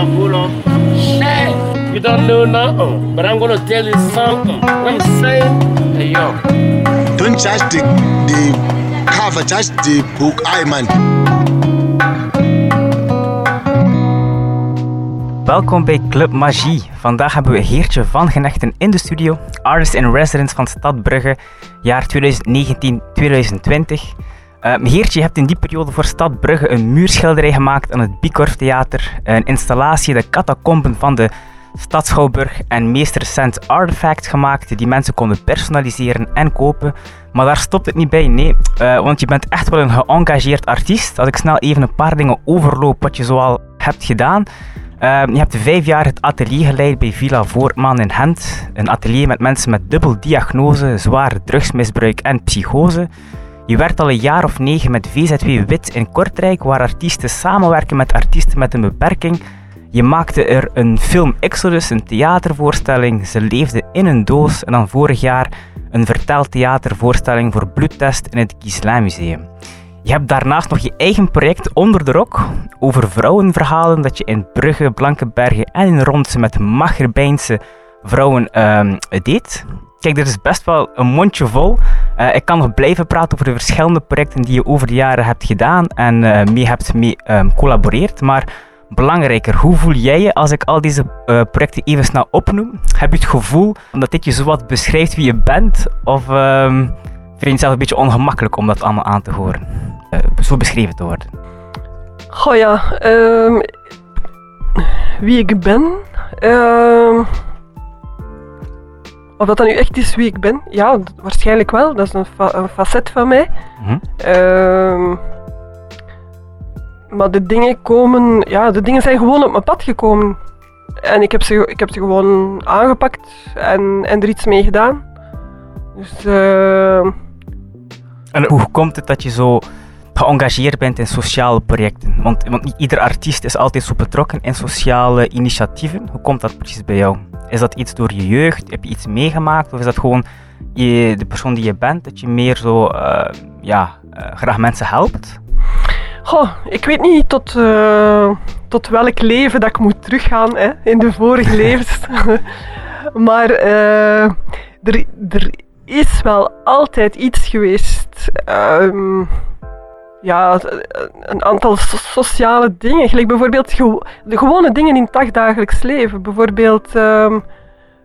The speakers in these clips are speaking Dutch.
up, hold up. Shit, you don't know nothing, but I'm gonna tell you something. What I'm saying? Hey, yo. Don't judge the, the cover, judge the book. I man. Welkom bij Club Magie. Vandaag hebben we Geertje van Genechten in de studio, artist in residence van Stad Brugge, jaar 2019-2020. Uh, Geertje, je hebt in die periode voor Stad Brugge een muurschilderij gemaakt aan het Bikorf Theater, een installatie De Catacomben van de Stad Schouwburg en meest recent artifacts gemaakt die mensen konden personaliseren en kopen. Maar daar stopt het niet bij, nee, uh, want je bent echt wel een geëngageerd artiest. Als ik snel even een paar dingen overloop wat je zoal hebt gedaan. Uh, je hebt vijf jaar het atelier geleid bij Villa Voortman in Gent. Een atelier met mensen met dubbel diagnose, zwaar drugsmisbruik en psychose. Je werkt al een jaar of negen met VZW Wit in Kortrijk, waar artiesten samenwerken met artiesten met een beperking. Je maakte er een film Exodus, een theatervoorstelling. Ze leefde in een doos. En dan vorig jaar een verteltheatervoorstelling voor bloedtest in het Gisela Museum. Je hebt daarnaast nog je eigen project Onder de Rok over vrouwenverhalen dat je in Brugge, Blankenbergen en in Rond met Magerbijnse vrouwen uh, deed. Kijk, dit is best wel een mondje vol. Uh, ik kan nog blijven praten over de verschillende projecten die je over de jaren hebt gedaan en uh, mee hebt mee um, collaboreerd. Maar belangrijker, hoe voel jij je als ik al deze uh, projecten even snel opnoem? Heb je het gevoel dat dit je zowat beschrijft wie je bent? Of um, vind je het zelf een beetje ongemakkelijk om dat allemaal aan te horen? zo beschreven te worden? Goh ja, um, wie ik ben. Of dat dan nu echt is wie ik ben? Ja, waarschijnlijk wel. Dat is een, fa een facet van mij. Mm -hmm. uh, maar de dingen komen... Ja, de dingen zijn gewoon op mijn pad gekomen. En ik heb ze, ik heb ze gewoon aangepakt en, en er iets mee gedaan. Dus... Uh... En hoe komt het dat je zo geëngageerd bent in sociale projecten? Want, want niet ieder artiest is altijd zo betrokken in sociale initiatieven. Hoe komt dat precies bij jou? Is dat iets door je jeugd? Heb je iets meegemaakt? Of is dat gewoon je, de persoon die je bent, dat je meer zo uh, ja, uh, graag mensen helpt? Goh, ik weet niet tot, uh, tot welk leven dat ik moet teruggaan hè, in de vorige levens. maar er, er is wel altijd iets geweest. Um, ja, een aantal so sociale dingen. Gelijk bijvoorbeeld gewo de gewone dingen in het dagdagelijks leven. Bijvoorbeeld um,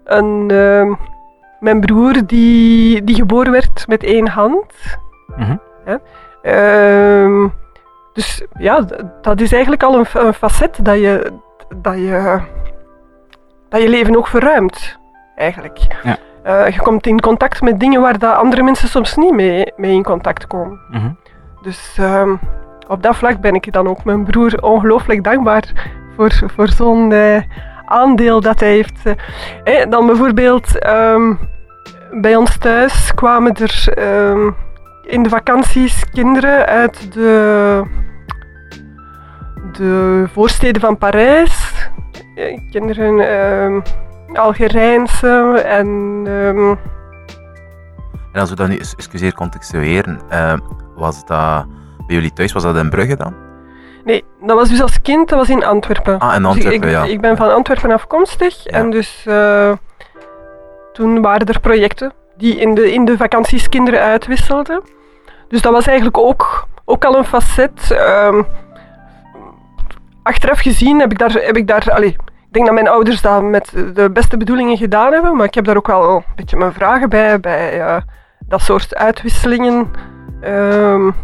een, um, mijn broer die, die geboren werd met één hand. Mm -hmm. ja. um, dus ja, dat is eigenlijk al een, een, facet dat je, dat, je, dat je leven ook verruimt. Eigenlijk. Ja. Uh, je komt in contact met dingen waar dat andere mensen soms niet mee, mee in contact komen. Mm -hmm. Dus um, op dat vlak ben ik dan ook mijn broer ongelooflijk dankbaar voor, voor zo'n uh, aandeel dat hij heeft. Uh, dan bijvoorbeeld um, bij ons thuis kwamen er um, in de vakanties kinderen uit de, de voorsteden van Parijs. kinderen Algerijnse en... En als we dat nu excuseer contextueren, uh, was dat bij jullie thuis, was dat in Brugge dan? Nee, dat was dus als kind, dat was in Antwerpen. Ah, in Antwerpen, dus ik, ja. Ik ben van Antwerpen afkomstig ja. en dus uh, toen waren er projecten die in de, in de vakanties kinderen uitwisselden. Dus dat was eigenlijk ook, ook al een facet. Uh, achteraf gezien heb ik daar, heb ik daar allez, ik denk dat mijn ouders dat met de beste bedoelingen gedaan hebben, maar ik heb daar ook wel een beetje mijn vragen bij, bij uh, dat soort uitwisselingen. Um,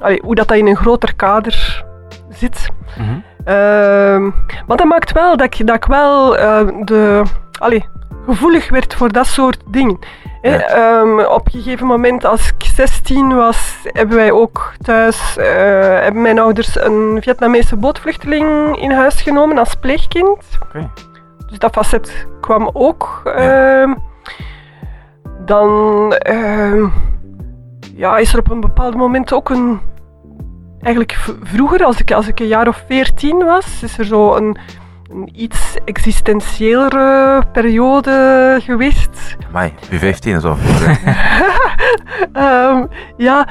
allee, hoe dat, dat in een groter kader zit. Mm -hmm. um, maar dat maakt wel dat ik, dat ik wel uh, de, allee, gevoelig werd voor dat soort dingen. Ja. Um, op een gegeven moment, als ik 16 was, hebben wij ook thuis, uh, hebben mijn ouders een Vietnamese bootvluchteling in huis genomen als pleegkind. Okay. Dus dat facet kwam ook. Ja. Uh, dan ja, is er op een bepaald moment ook een. Eigenlijk vroeger, als ik, als ik een jaar of veertien was, is er zo een, een iets existentiëlere periode geweest. Mai, u 15 is of? um, ja,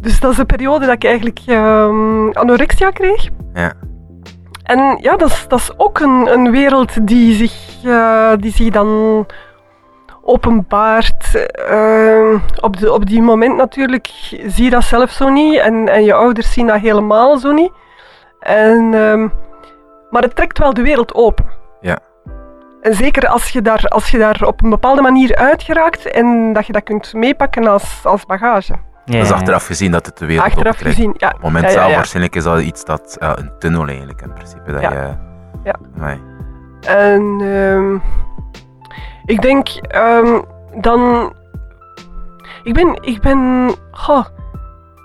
dus dat is een periode dat ik eigenlijk um, anorexia kreeg. Ja. en ja, dat is, dat is ook een, een wereld die zich, eh, die zich dan openbaart. Eh, op, de, op die moment natuurlijk zie je dat zelf zo niet en, en je ouders zien dat helemaal zo niet. En, ehm, maar het trekt wel de wereld open. Ja. En zeker als je, daar, als je daar op een bepaalde manier uitgeraakt en dat je dat kunt meepakken als, als bagage. Ja, Dat is ja, ja. achteraf gezien dat het de wereld Achteraf gezien, ja. Op het moment Ja, ja, zelf waarschijnlijk is dat iets dat, een tunnel eigenlijk in principe. Dat Ja. je. En ehm, ik denk ehm, dan. Ik ben. Ik ben. goh,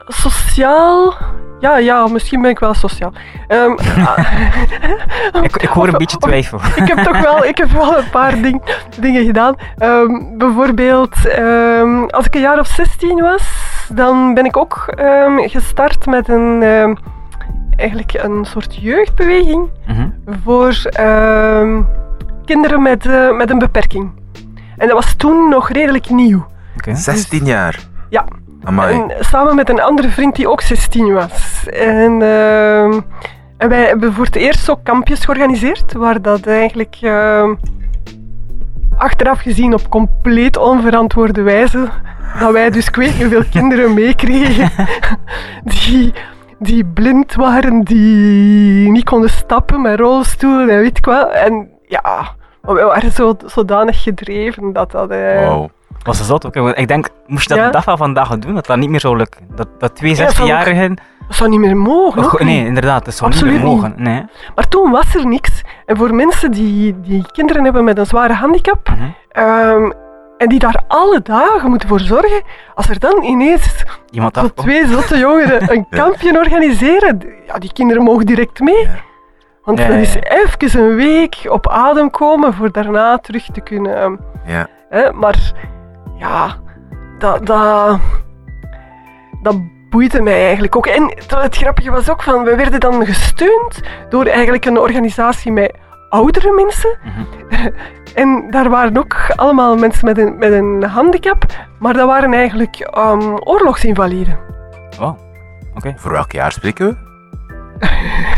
sociaal. Ja, ja, misschien ben ik wel sociaal. Ehm, Ik, ik hoor een Of- beetje of- twijfel. ik heb toch wel, ik heb wel een paar ding, dingen gedaan. Ehm, bijvoorbeeld, als ik een jaar of 16 was, dan ben ik ook gestart met een, eigenlijk een soort jeugdbeweging Mhm. voor kinderen met, eh, met een beperking. En dat was toen nog redelijk nieuw. Oké. 16 jaar. Ja. Amai. En samen met een andere vriend die ook 16 was. En, ehm, en wij hebben voor het eerst zo kampjes georganiseerd, waar dat eigenlijk ehm, achteraf gezien op compleet onverantwoorde wijze, dat wij dus ik weet niet hoeveel kinderen meekregen, die, die blind waren, die niet konden stappen met rolstoel en weet ik wat. En ja, maar wij waren zo, zodanig gedreven dat dat... eh, Wow. Was dat zot? Ik denk, moest je dat Ja. de dag van vandaag doen, dat dat niet meer zou lukken. Dat, dat twee Ja, dat zou 16-jarigen... Dat zou niet meer mogen. nee, inderdaad, dat zou Absoluut niet meer niet. mogen. Nee. Maar toen was er niks. En voor mensen die, die kinderen hebben met een zware handicap, Mhm. ehm, en die daar alle dagen moeten voor zorgen, als er dan ineens Iemand zo twee zotte jongeren een kampje organiseren, ja, die kinderen mogen direct mee. Ja. Want Ja, dat is even een week op adem komen voor daarna terug te kunnen. ehm, Ja. Hè, maar ja, dat, dat, dat boeide mij eigenlijk ook. En het, grappige was ook van, we werden dan gesteund door eigenlijk een organisatie met oudere mensen. Mhm. En daar waren ook allemaal mensen met een, met een handicap, maar dat waren eigenlijk ehm, oorlogsinvaliden. Wow. Oké. Voor welk jaar spreken we?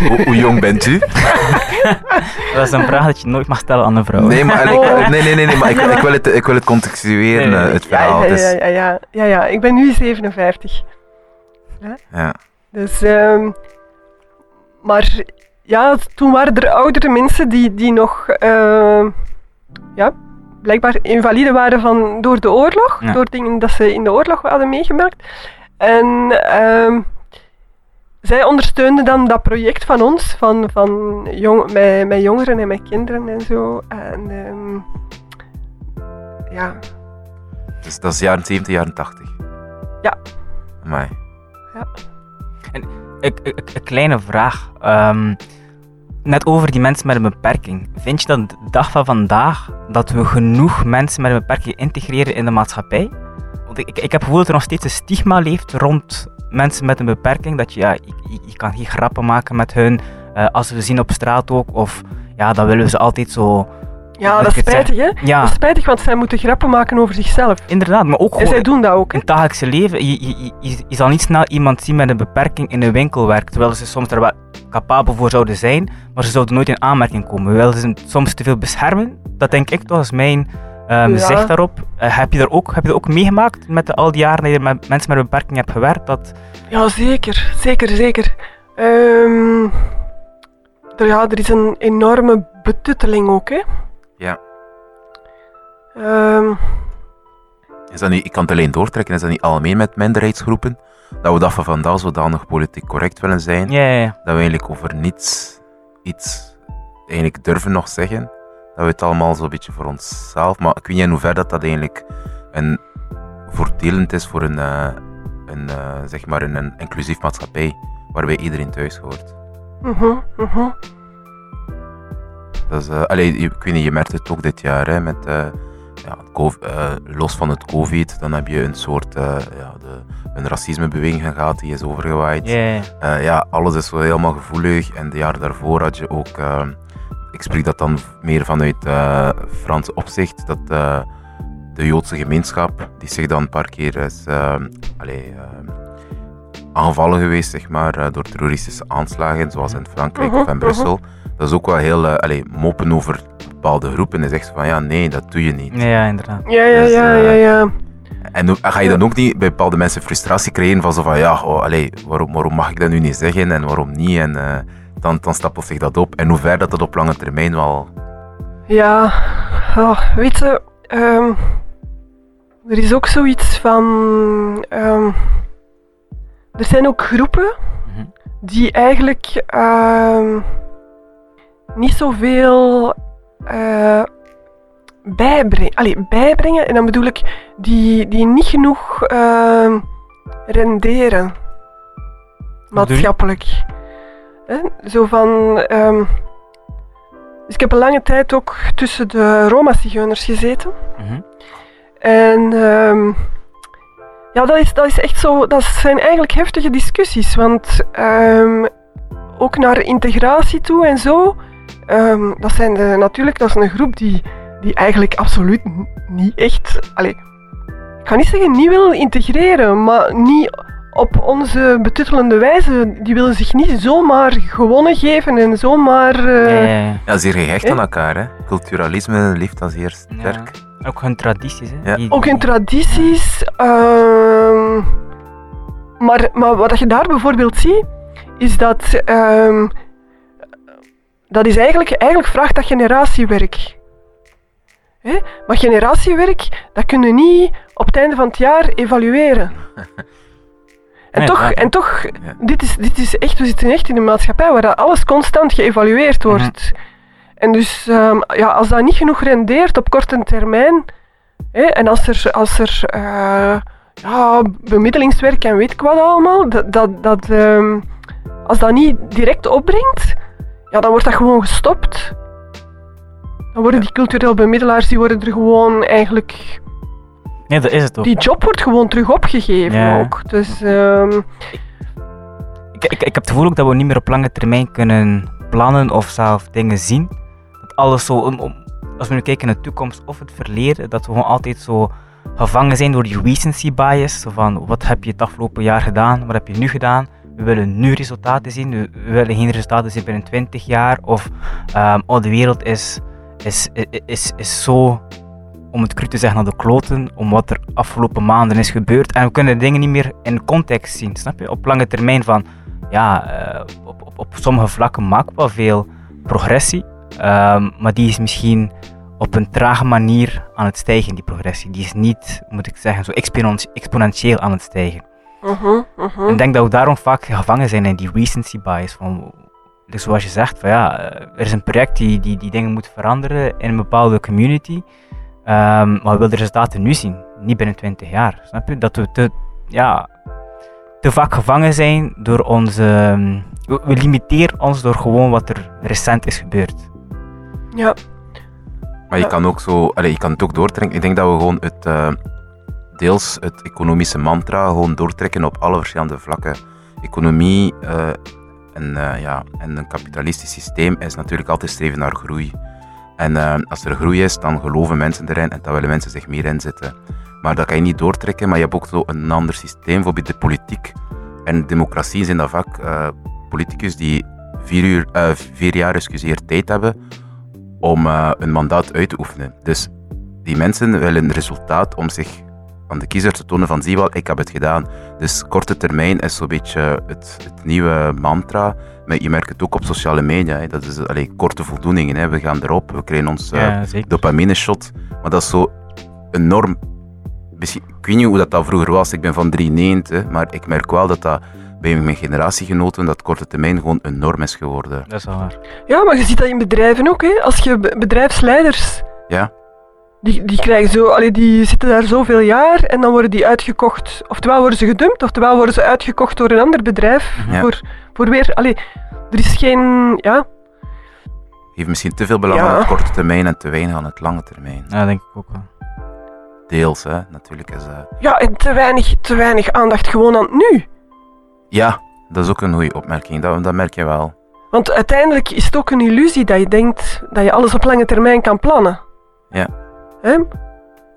Hoe, hoe jong bent u? Dat is een vraag dat je nooit mag stellen aan een vrouw. Nee, maar, ik, nee, nee, nee, nee, maar ik, ik, wil het, ik wil het contextueren, Nee, nee, eh, het Ja, verhaal. ja, dus, ja, ja, ja, ja, ja. Ik ben nu 57. ja. Dus, ehm, maar ja, toen waren er oudere mensen die, die nog, ehm, ja, blijkbaar invalide waren van, door de oorlog, Ja. door dingen dat ze in de oorlog hadden meegemaakt. En ehm, zij ondersteunden dan dat project van ons, van, van jong, met, met jongeren en met kinderen en zo. En ehm, ja, Dus dat is jaren 70, jaren 80. Ja. Amai. Ik- ik- ik- Een kleine vraag. Ehm, net over die mensen met een beperking. Vind je dat de dag van vandaag dat we genoeg mensen met een beperking integreren in de maatschappij? Want ik, ik, ik heb het gevoel dat er nog steeds een stigma leeft rond mensen met een beperking. Dat je, ja, je, je- kan geen grappen maken met hun. eh, als we ze zien op straat ook. Of ja, dan willen we ze altijd zo. ja dat is spijtig hè. Ja, Dat is spijtig, want zij moeten grappen maken over zichzelf. inderdaad. Maar ook En gewoon zij doen dat ook. in het dagelijkse leven, je, je, je, je zal niet snel iemand zien met een beperking in een winkelwerk, terwijl ze soms er wel capabel voor zouden zijn, maar ze zouden nooit in aanmerking komen. We willen ze soms te veel beschermen, dat denk ik toch, is mijn ehm, Ja. zicht daarop. Eh, heb, je er ook, heb je dat ook meegemaakt met de, al die jaren dat je met mensen met een beperking hebt gewerkt? Dat, Ja, zeker. Zeker, zeker. Ehm, er, ja, er is een enorme betutteling ook, hè. Ja. Ehm, Is dat niet, ik kan het alleen doortrekken, is dat niet algemeen met minderheidsgroepen? Dat we dat van vandaag zodanig politiek correct willen zijn, ja, ja, ja. dat we eigenlijk over niets iets eigenlijk durven nog zeggen. Dat we het allemaal zo'n beetje voor onszelf, maar ik weet niet in hoeverre dat, dat eigenlijk een voordelend is voor een, eh, een, eh, zeg maar een, een inclusief maatschappij, waarbij iedereen thuis hoort. mhm, mhm. Dat is, allee, je- ik weet niet, je merkt het ook dit jaar hè, met eh, ja, eh, los van het COVID, dan heb je een soort eh, ja, de, een racismebeweging gehad die is overgewaaid. Ja, ja. Eh, alles is zo helemaal gevoelig. En de jaren daarvoor had je ook, eh, ik spreek dat dan meer vanuit eh Frans opzicht, dat eh, de Joodse gemeenschap, die zich dan een paar keer is eh, allee, aangevallen geweest, zeg maar, door terroristische aanslagen, zoals in Frankrijk Mhm, of in mhm. Brussel. dat is ook wel heel allee, moppen over bepaalde groepen. En zegt van ja, nee, dat doe je niet. Ja, ja, inderdaad. Ja, ja, Dus, ja, ja, ja. En ga je dan ook niet bij bepaalde mensen frustratie creëren van zo van ja, oh, allee, waarom, waarom mag ik dat nu niet zeggen en waarom niet? En eh, dan, dan stapelt zich dat op. En hoe ver dat dat op lange termijn wel... Ja, oh, weet je, ehm, er is ook zoiets van. ehm, er zijn ook groepen Mhm. die eigenlijk ehm, niet zoveel eh bijbrengen. Allee, bijbrengen, en dan bedoel ik die, die niet genoeg ehm, renderen. Maatschappelijk. Hè? Zo van. dus ik heb een lange tijd ook tussen de Roma-zigeuners gezeten. Mhm. En ehm, ja, dat is, dat is echt zo. Dat zijn eigenlijk heftige discussies. Want ehm, ook naar integratie toe en zo. dat zijn de, natuurlijk dat is een groep die, die eigenlijk absoluut niet echt. Allee, ik ga niet zeggen niet wil integreren, maar niet op onze betuttelende wijze. Die willen zich niet zomaar gewonnen geven en zomaar. eh, Ja, ja, ja. Ja, zeer gehecht Eh? aan elkaar. Hè? Culturalisme leeft dat zeer sterk. Ook hun tradities, hè. Ja. Die- Ook die- tradities. ehm, maar, maar wat je daar bijvoorbeeld ziet, is dat. ehm, dat is eigenlijk, eigenlijk vraagt dat generatiewerk. Hè? Maar generatiewerk, dat kun je niet op het einde van het jaar evalueren. En toch, en toch dit, is, dit is echt, we zitten echt in een maatschappij waar dat alles constant geëvalueerd wordt. En dus ehm, ja, als dat niet genoeg rendeert op korte termijn, hè, en als er, als er eh, ja, bemiddelingswerk en weet ik wat allemaal, dat, dat, dat, ehm, als dat niet direct opbrengt, ja, dan wordt dat gewoon gestopt. Dan worden die cultureel bemiddelaars, die worden er gewoon eigenlijk... Nee, dat is het ook. Die job wordt gewoon terug opgegeven Ja. ook. Dus ehm, Ik, ik, ik heb het gevoel ook dat we niet meer op lange termijn kunnen plannen of zelf dingen zien. Dat alles zo, om, om- als we nu kijken naar de toekomst of het verleden, dat we gewoon altijd zo gevangen zijn door die recency bias. Zo van, wat heb je het afgelopen jaar gedaan? Wat heb je nu gedaan? We willen nu resultaten zien. We, willen geen resultaten zien binnen 20 jaar. Of oh, de wereld is, is, is, is, is zo, om het cru te zeggen, naar de kloten. Om wat er afgelopen maanden is gebeurd. En we kunnen dingen niet meer in context zien. Snap je? Op lange termijn van ja, eh, op, op, op sommige vlakken maakt wel veel progressie, ehm, maar die is misschien op een trage manier aan het stijgen, die progressie. Die is niet, moet ik zeggen, zo exponent- exponentieel aan het stijgen. mhm, mhm. En ik denk dat we daarom vaak gevangen zijn in die recency bias. Van, dus zoals je zegt, van, ja, eh, er is een project die, die, die dingen moet veranderen in een bepaalde community, ehm, maar we willen de resultaten nu zien, niet binnen 20 jaar. Snap je? Dat we te, ja, te vaak gevangen zijn door onze. ehm, We, we limiteren ons door gewoon wat er recent is gebeurd. ja. Maar je kan ook zo, allee, je kan het ook doortrekken. Ik denk dat we gewoon het, eh, deels het economische mantra gewoon doortrekken op alle verschillende vlakken. Economie eh, en, eh, ja, en een kapitalistisch systeem is natuurlijk altijd streven naar groei. En eh, als er groei is, dan geloven mensen erin en dan willen mensen zich meer inzetten. Maar dat kan je niet doortrekken, maar je hebt ook zo een ander systeem, bijvoorbeeld de politiek. En democratie zijn dat vaak eh, politicus die vier, uur, eh, vier jaar excuseer, tijd hebben om een mandaat uit te oefenen. Dus die mensen willen een resultaat om zich aan de kiezer te tonen van zie wel, ik heb het gedaan. Dus korte termijn is zo'n beetje het, het nieuwe mantra. Maar je merkt het ook op sociale media. Hè. Dat is allee, korte voldoeningen. Hè. We gaan erop, we krijgen ons eh, ja, zeker. dopamine shot. Maar dat is zo enorm. Misschien, ik weet niet hoe dat, dat vroeger was. Ik ben van 93, maar ik merk wel dat dat bij mijn generatiegenoten dat korte termijn gewoon enorm is geworden. Dat is wel waar. Ja, maar je ziet dat in bedrijven ook. Hè. Als je be- bedrijfsleiders, Ja, die, die, krijgen zo, allee, die zitten daar zoveel jaar en dan worden die uitgekocht. Oftewel worden ze gedumpt, oftewel worden ze uitgekocht door een ander bedrijf. Mhm. Ja. Voor, voor weer, allee, er is geen, ja, heeft misschien te veel belang Ja. aan het korte termijn en te weinig aan het lange termijn. Ja, denk ik ook wel. Deels, hè, natuurlijk. Is, eh, ja en te weinig, te weinig aandacht gewoon aan het nu. Ja, dat is ook een goede opmerking. Dat, dat merk je wel. Want uiteindelijk is het ook een illusie dat je denkt dat je alles op lange termijn kan plannen. Ja. Hè?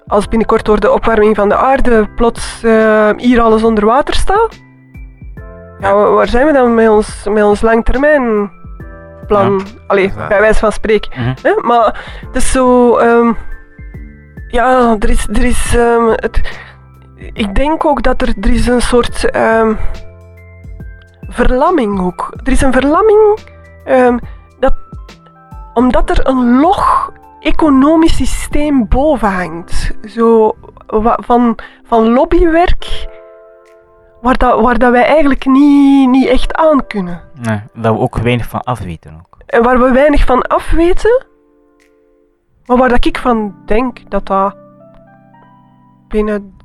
Als binnenkort door de opwarming van de aarde plots eh, hier alles onder water staat. Ja, wa- waar zijn we dan met ons, met ons langtermijn plan. Allee, Ja. bij wijze van spreken. Mhm. Maar het is zo... ehm, ja, er is... Er is ehm, het, ik denk ook dat er, er is een soort ehm, verlamming ook. Er is een verlamming dat, omdat er een log economisch systeem boven hangt. Zo van, van lobbywerk waar, dat, waar dat wij eigenlijk niet, niet echt aan kunnen. Nee, dat we ook weinig van afweten ook. En waar we weinig van afweten, maar waar dat ik van denk dat dat binnen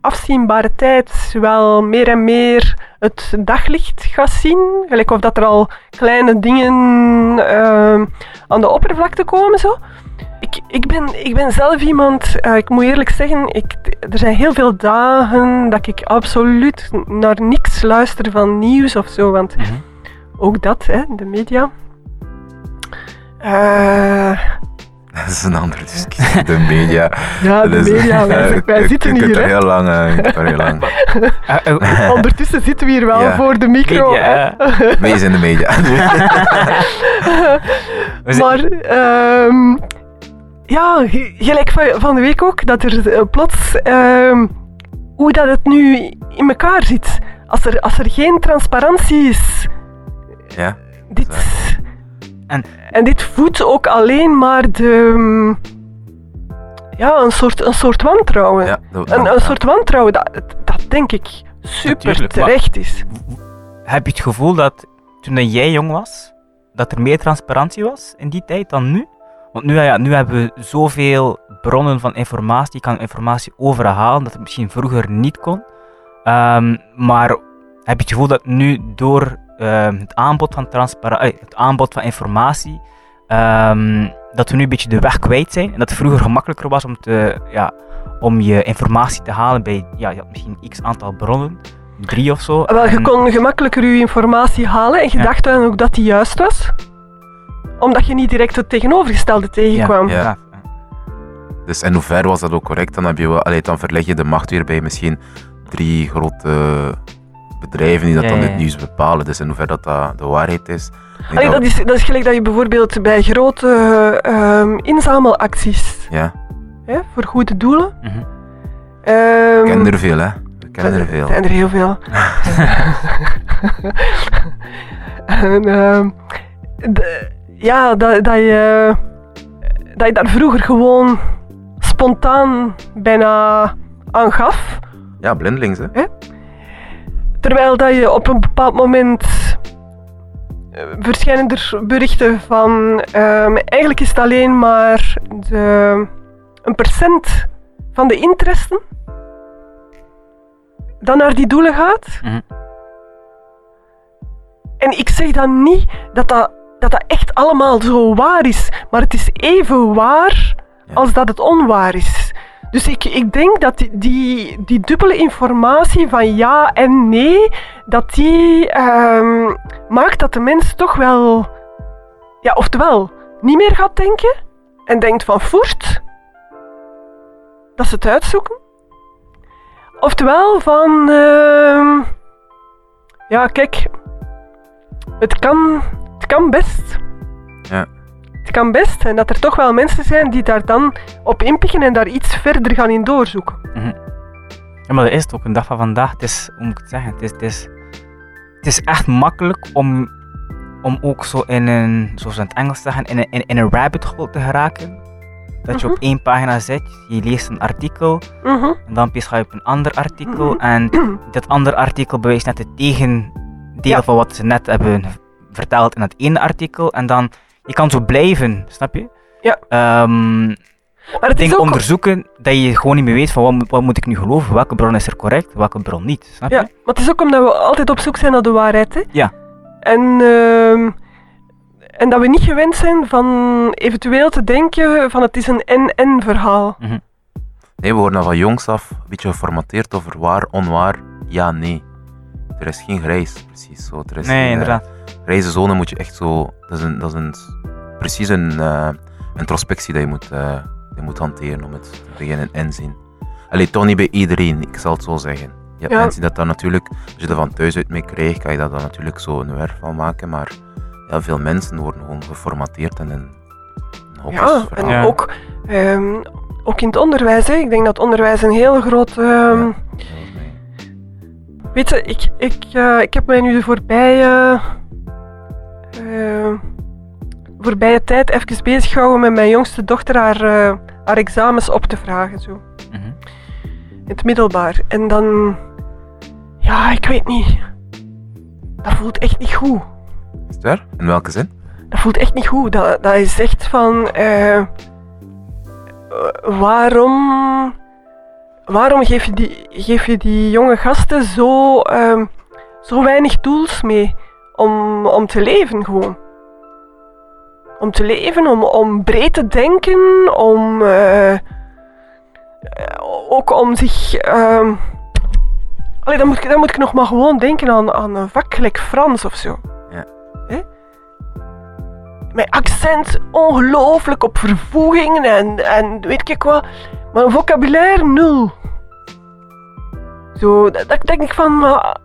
afzienbare tijd wel meer en meer het daglicht gaat zien. Gelijk of dat er al kleine dingen ehm, aan de oppervlakte komen. Zo. Ik, ik, ben, ik ben zelf iemand, eh, ik moet eerlijk zeggen, ik, er zijn heel veel dagen dat ik absoluut naar niks luister van nieuws of zo. Want Mhm. ook dat, hè, de media. Eh, Dat is een andere discussie. De media. ja, de Dat is- media, wij, zitten kunt hier. er Hè. heel lang, eh, er heel lang. Eh, eh, Ondertussen zitten we hier wel Ja. voor de micro. Media, hè. Wees in de media. Maar, ehm, ja, gelijk van, van de week ook, dat er plots, ehm, hoe dat het nu in elkaar zit. Als er, als er geen transparantie is, ja. dit... En- En dit voedt ook alleen maar de... mm, Ja, een soort, een soort wantrouwen. ja dat- Een, ja. een soort wantrouwen dat, dat denk ik super Natuurlijk, terecht is. Heb je het gevoel dat toen jij jong was, dat er meer transparantie was in die tijd dan nu? Want nu, ja, nu hebben we zoveel bronnen van informatie, je kan informatie overal halen, dat het misschien vroeger niet kon. Ehm, maar heb je het gevoel dat nu door ehm, het, aanbod van transpara- het aanbod van informatie, ehm, dat we nu een beetje de weg kwijt zijn en dat het vroeger gemakkelijker was om, te, ja, om je informatie te halen bij ja, je had misschien x aantal bronnen, drie of zo. Wel, je en- kon gemakkelijker je informatie halen en je Ja. dacht dan ook dat die juist was. Omdat je niet direct het tegenovergestelde tegenkwam. Ja. Ja. Dus in hoeverre was dat ook correct? Dan, heb je wel, allee, dan verleg je de macht weer bij misschien drie grote bedrijven die dat Ja, dan het nieuws bepalen. Dus in hoeverre dat, dat de waarheid is. Allee, dat, is, dat is gelijk dat je bijvoorbeeld bij grote ehm, inzamelacties Ja, hè, voor goede doelen. Ik ken er veel, hè. Ik ken er veel. Zijn er heel veel. en, ehm, de- ja, dat, dat, je, dat je daar vroeger gewoon spontaan bijna aan gaf. Ja, blindelings, hè. Terwijl dat je op een bepaald moment eh, verschijnen er berichten van ehm, eigenlijk is het alleen maar de, een percent van de interesten dat naar die doelen gaat. Mhm. En ik zeg dan niet dat dat, dat dat echt allemaal zo waar is, maar het is even waar als dat het onwaar is. Dus ik, ik denk dat die, die, die dubbele informatie van ja en nee, dat die ehm, maakt dat de mens toch wel, ja, oftewel, niet meer gaat denken en denkt van voert, dat ze het uitzoeken. Oftewel van, ehm, ja, kijk, het kan, het kan best. Het kan best en dat er toch wel mensen zijn die daar dan op inpikken en daar iets verder gaan in doorzoeken. Ja, maar dat is het ook een dag van vandaag. Het is, hoe moet ik het zeggen, het is, het is, het is echt makkelijk om, om ook zo in een, zoals ze in het Engels zeggen, in een, in, in een rabbit hole te geraken. Dat je op één pagina zit, je leest een artikel Mhm. en dan ga je op een ander artikel Mhm. en dat andere artikel bewijst net het tegendeel Ja. van wat ze net hebben verteld in dat ene artikel en dan, je kan zo blijven, snap je? Ja. Ehm, Maar het ook... onderzoeken dat je gewoon niet meer weet van wat, moet- wat moet ik nu geloven, welke bron is er correct, welke bron niet, snap je? Ja, maar het is ook omdat we altijd op zoek zijn naar de waarheid. Hè? Ja. En, ehm, en dat we niet gewend zijn van eventueel te denken van het is een en-en verhaal. Nee, we worden al van jongs af een beetje geformateerd over waar, onwaar, ja, nee. Er is geen grijs, precies zo. Er is Nee, geen, eh, inderdaad. grijze zone moet je echt zo... Dat is, een, dat is een, precies een eh, introspectie dat je moet, eh, je moet hanteren om het te beginnen inzien. Allee, toch niet bij iedereen, ik zal het zo zeggen. Je hebt Ja. mensen die dat dan natuurlijk, als je dat van thuis uit mee krijgt, kan je dat dan natuurlijk zo een werk van maken, maar ja, veel mensen worden gewoon geformateerd en een, Ja, en Ja. ook, ehm, ook in het onderwijs. Hè. Ik denk dat onderwijs een heel groot... ehm, Ja. Weet je, ik, ik, eh, ik heb mij nu de voorbije, voorbije tijd even bezig gehouden met mijn jongste dochter haar, eh, haar examens op te vragen. Zo. Mhm. In het middelbaar. En dan... Ja, ik weet niet. Dat voelt echt niet goed. Is het waar? In welke zin? Dat voelt echt niet goed. Dat, dat is echt van... waarom... Waarom geef je die, geef je die jonge gasten zo, ehm, zo weinig tools mee om, om te leven gewoon? Om te leven, om, om breed te denken, om... eh, ook om zich... ehm allee, dan, moet ik, dan moet ik nog maar gewoon denken aan, aan een Frans of zo. Met accent ongelooflijk op vervoegingen en, en weet ik wat. Maar vocabulaire nul. Zo, dat, denk ik van, maar,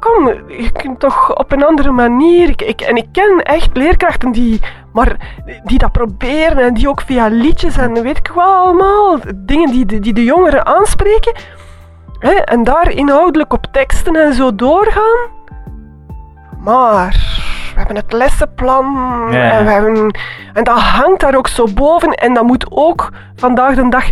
kom, je kunt toch op een andere manier. Ik, ik, en ik ken echt leerkrachten die, maar, die dat proberen en die ook via liedjes en weet ik wat allemaal, dingen die, de- die de jongeren aanspreken. Hè, en daar inhoudelijk op teksten en zo doorgaan. Maar we hebben het lessenplan Ja. en, we hebben, en dat hangt daar ook zo boven en dat moet ook vandaag de dag.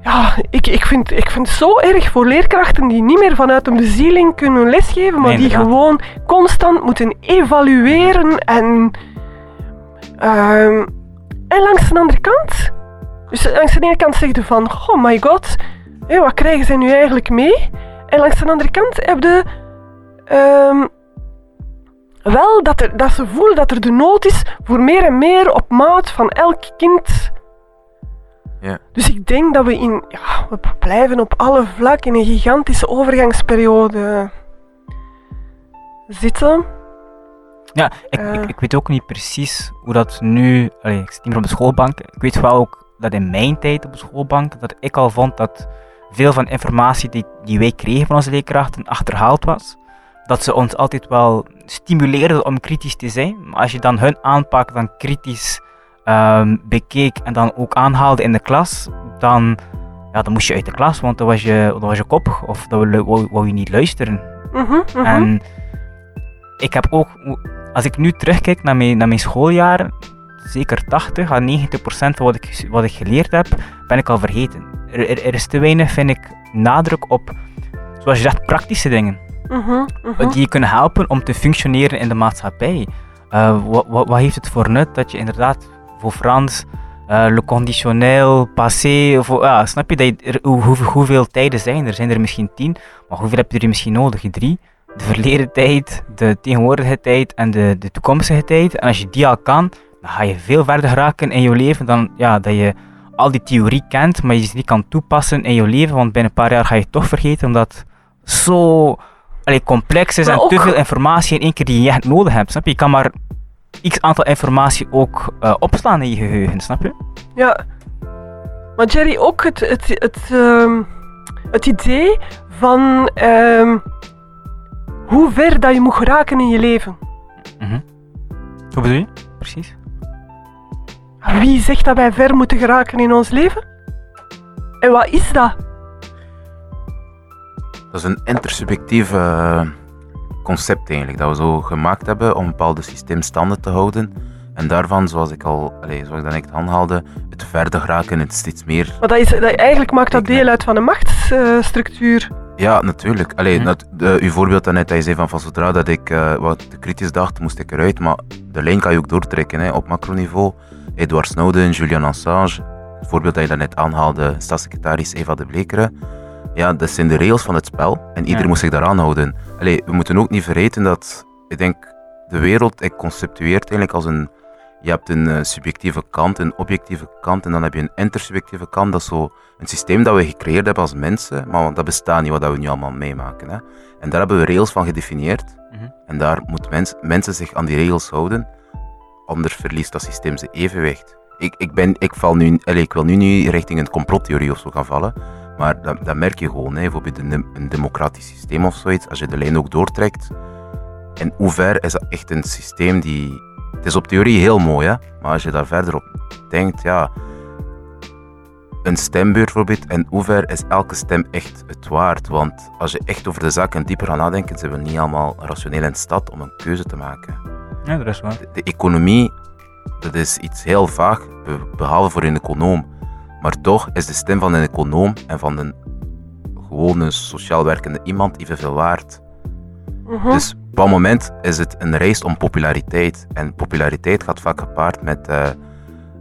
Ja, ik, ik, vind, ik vind het zo erg voor leerkrachten die niet meer vanuit een bezieling kunnen lesgeven, maar Nee, die gewoon constant moeten evalueren en. ehm, en langs de andere kant. Dus langs de ene kant zeg je van, oh my god, hé, wat krijgen ze nu eigenlijk mee? En langs de andere kant heb je ehm, wel dat, er, dat ze voelen dat er de nood is voor meer en meer op maat van elk kind. Ja. Dus ik denk dat we in, ja, we blijven op alle vlakken in een gigantische overgangsperiode zitten. Ja, ik, Eh. ik, ik weet ook niet precies hoe dat nu... Allee, ik zit niet meer op de schoolbank. Ik weet wel ook dat in mijn tijd op de schoolbank, dat ik al vond dat veel van de informatie die, die wij kregen van onze leerkrachten achterhaald was. Dat ze ons altijd wel stimuleerden om kritisch te zijn. Maar als je dan hun aanpak dan kritisch ehm, bekeek en dan ook aanhaalde in de klas, dan, ja, dan moest je uit de klas, want dan was je, dan was je koppig of dan wou, je niet luisteren. Mhm, mhm. En ik heb ook, als ik nu terugkijk naar mijn, naar mijn schooljaren, zeker 80 à 90 procent van wat ik, wat ik geleerd heb, ben ik al vergeten. Er, er, er is te weinig, vind ik, nadruk op, zoals je zegt, praktische dingen. Mhm, mhm. Die je kunnen helpen om te functioneren in de maatschappij. Eh, wat, wat, wat heeft het voor nut dat je inderdaad voor Frans, eh, le conditionnel, passé, snap je, dat hoeveel tijden zijn er? Zijn er misschien tien, maar hoeveel heb je er misschien nodig? Drie? De verleden tijd, de tegenwoordige tijd en de, de toekomstige tijd. En als je die al kan, dan ga je veel verder geraken in je leven dan ja, dat je al die theorie kent, maar je ze niet kan toepassen in je leven, want binnen een paar jaar ga je het toch vergeten, omdat zo allee, complex is Maar en ook- te veel informatie in één keer die je echt nodig hebt. Snap je? Je kan maar x aantal informatie ook eh, opslaan in je geheugen, snap je? Ja. Maar Jerry, ook het, het, het, ehm, het idee van ehm, hoe ver dat je moet geraken in je leven. Mhm. Hoe bedoel je? Precies. Wie zegt dat wij ver moeten geraken in ons leven? En wat is dat? Dat is een intersubjectief eh, concept eigenlijk, dat we zo gemaakt hebben om bepaalde systeemstanden te houden. En daarvan, zoals ik al, allee, zoals ik dan net aanhaalde, het verder geraken, het steeds meer Maar dat is, dat, eigenlijk maakt dat deel uit van een machtsstructuur. Ja, natuurlijk. Allee, dat, de, uw voorbeeld daarnet, dat je zei van, van zodra dat ik eh, wat kritisch dacht, moest ik eruit. Maar de lijn kan je ook doortrekken hè, op macroniveau. Edward Snowden, Julian Assange, het voorbeeld dat je daarnet aanhaalde, staatssecretaris Eva de Blekere. Ja, dat zijn de regels van het spel en iedereen Ja. moet zich daaraan houden. Allee, we moeten ook niet vergeten dat, ik denk, de wereld ik conceptueert eigenlijk als een... Je hebt een eh, subjectieve kant, een objectieve kant en dan heb je een intersubjectieve kant. Dat is zo een systeem dat we gecreëerd hebben als mensen, maar dat bestaat niet wat we nu allemaal meemaken. Hè. En daar hebben we regels van gedefinieerd. Mhm. En daar moeten mens, mensen zich aan die regels houden, anders verliest dat systeem zijn evenwicht. Ik, ik, ben, ik, val nu, allee, ik wil nu niet richting een complottheorie of zo gaan vallen, maar dat, dat merk je gewoon. Hè. Bijvoorbeeld een, dem- een democratisch systeem of zoiets, als je de lijn ook doortrekt, in hoever is dat echt een systeem die... Het is op theorie heel mooi, hè? maar als je daar verder op denkt, ja... Een stembeurt bijvoorbeeld, in hoever is elke stem echt het waard? Want als je echt over de zaken dieper gaat nadenken, zijn we niet allemaal rationeel in staat om een keuze te maken. Ja, dat is waar. De, de economie, dat is iets heel vaag, be- behalve voor een econoom. Maar toch is de stem van een econoom en van een gewone sociaal werkende iemand evenveel waard. Mhm. Dus op dat moment is het een race om populariteit. En populariteit gaat vaak gepaard met eh,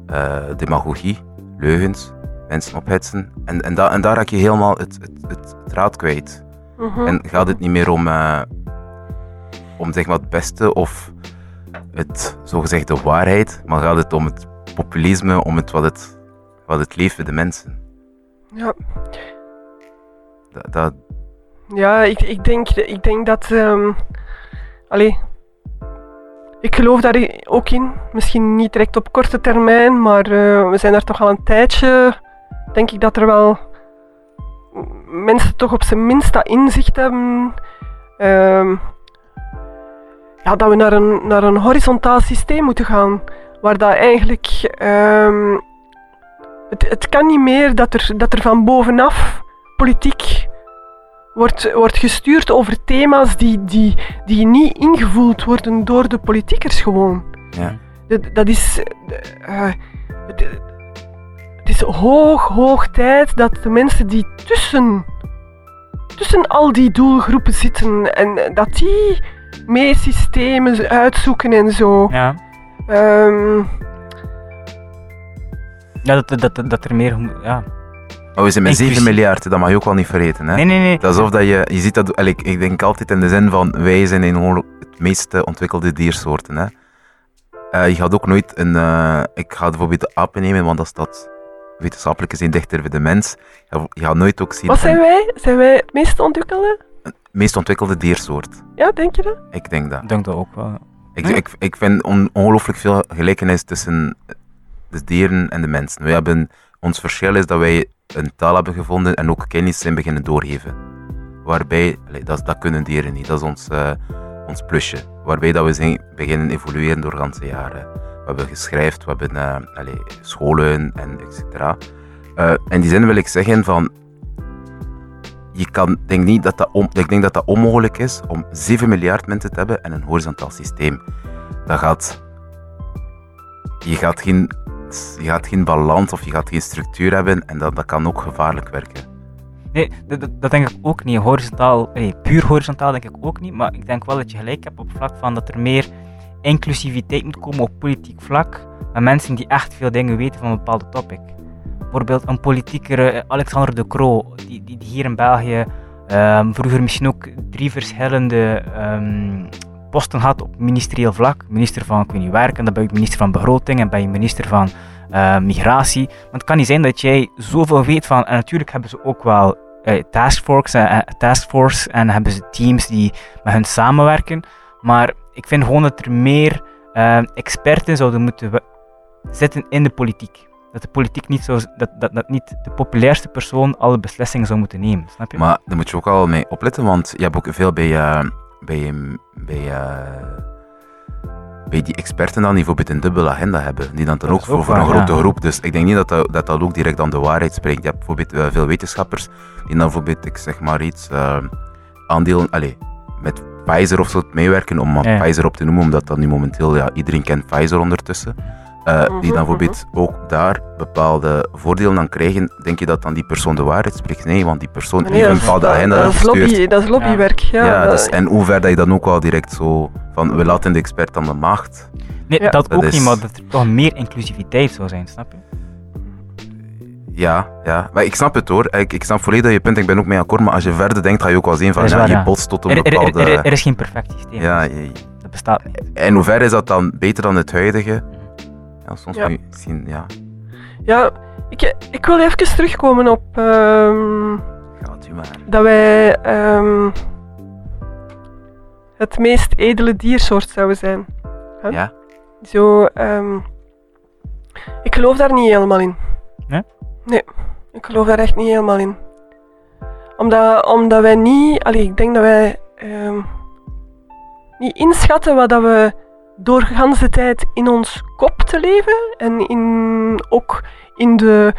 eh, demagogie, leugens, mensen ophitsen. En, en, da- en daar raak je helemaal het, het, het, het raad kwijt. Mhm. En gaat het niet meer om, eh, om zeg maar het beste of het zogezegde waarheid, maar gaat het om het populisme, om het wat het, wat het bij de mensen. Ja, Dat, dat, ja ik, ik, denk, ik denk dat. ehm allee, ik geloof daar ook in. Misschien niet direct op korte termijn, maar eh, we zijn daar toch al een tijdje. Denk ik dat er wel mensen toch op zijn minst dat inzicht hebben. ehm, ja, dat we naar een, naar een horizontaal systeem moeten gaan. Waar dat eigenlijk. ehm, het, het kan niet meer dat er, dat er van bovenaf politiek wordt, wordt gestuurd over thema's die, die, die niet ingevoeld worden door de politiekers gewoon. ja. Dat, dat is... eh, het, het is hoog, hoog tijd dat de mensen die tussen, tussen al die doelgroepen zitten en dat die mee systemen uitzoeken en zo. Ja. Ehm, Ja, dat, dat, dat, dat er meer... Ja. Maar we zijn met 7 Inclusief. miljard, dat mag je ook wel niet vergeten. Hè? Nee, nee, nee. Dat is alsof dat je, je ziet dat, ik, ik denk altijd in de zin van wij zijn in het meest ontwikkelde diersoorten. Hè? Eh, je gaat ook nooit een, eh, ik ga bijvoorbeeld de apen nemen, want dat staat wetenschappelijk gezien dichter bij de mens. Je, gaat- nooit ook zien wat zijn wij? Zijn wij het meest ontwikkelde? meest ontwikkelde diersoort. Ja, denk je dat? Ik denk dat. Ik denk dat ook wel. Ik, Ja. ik, ik vind on, ongelooflijk veel gelijkenis tussen de dieren en de mensen. We hebben, ons verschil is dat wij een taal hebben gevonden en ook kennis zijn beginnen doorgeven. Waarbij, dat, dat kunnen dieren niet, dat is ons, eh, ons plusje. Waarbij dat we zijn beginnen evolueren door ganse jaren. We hebben geschreven, we hebben eh, scholen en et cetera. Eh, in die zin wil ik zeggen van, je kan, denk niet dat dat, ik denk dat dat onmogelijk is om 7 miljard mensen te hebben en een horizontaal systeem. Dat gaat, je, gaat geen, je gaat geen balans of je gaat geen structuur hebben en dat, dat kan ook gevaarlijk werken. Nee, dat, denk ik ook niet. Horizontaal, nee, puur horizontaal denk ik ook niet. Maar ik denk wel dat je gelijk hebt op vlak van dat er meer inclusiviteit moet komen op politiek vlak. Met mensen die echt veel dingen weten van een bepaalde topic. Bijvoorbeeld een politieker, eh, Alexander de Croo, die, die, die hier in België ehm, vroeger misschien ook drie verschillende ehm, posten had op ministerieel vlak. Minister van, ik weet niet, en dan ben je minister van begroting en ben je minister van eh, migratie. Maar het kan niet zijn dat jij zoveel weet van, en natuurlijk hebben ze ook wel eh, taskforce, eh, eh, taskforce en hebben ze teams die met hen samenwerken. Maar ik vind gewoon dat er meer experten zouden moeten zitten in de politiek. Dat de politiek niet zo, dat, dat, dat niet de populairste persoon alle beslissingen zou moeten nemen. Snap je? Maar daar moet je ook al mee opletten, want je hebt ook veel bij, eh, bij, bij, eh, bij die experten dan die bijvoorbeeld een dubbele agenda hebben. Die dan, dan ook voor, voor een grote ja. groep. Dus ik denk niet dat dat, dat dat ook direct aan de waarheid spreekt. Je hebt bijvoorbeeld eh, veel wetenschappers die dan bijvoorbeeld, ik zeg maar iets, eh, aandelen, allez, met Pfizer of zo meewerken, om maar Ja. Pfizer op te noemen, omdat dat nu momenteel, ja, iedereen kent Pfizer ondertussen. Eh, die Mhm, dan bijvoorbeeld ook daar bepaalde voordelen aan krijgen, denk je dat dan die persoon de waarheid spreekt? Nee, want die persoon Nee, heeft een bepaalde agenda dat lobby, dat is lobbywerk. Ja, Ja, dat- dus, en hoe ver dat je dan ook wel direct zo van we laten de expert aan de macht. nee, ja. dat, Dat ook is- niet, maar dat er toch meer inclusiviteit zou zijn, snap je? Ja, ja. Maar ik snap het hoor. Ik, ik snap volledig je punt. Ik ben ook mee akkoord. Maar als je verder denkt, ga je ook wel zien van ja, je botst tot een Er, er, er, bepaalde. er- er is geen perfect systeem. ja, je- Dat bestaat niet. en hoe ver is dat dan beter dan het huidige? Ja, soms Ja. moet je zien, ja. ja ik, ik wil even terugkomen op ehm, Gaat u maar. dat wij ehm, het meest edele diersoort zouden zijn. Huh? Ja? Zo, ehm, ik geloof daar niet helemaal in. Nee? Nee, ik geloof daar echt niet helemaal in. Omdat, omdat wij niet, allee, ik denk dat wij, ehm, niet inschatten wat dat we door de hele tijd in ons kop te leven en in, ook in, de,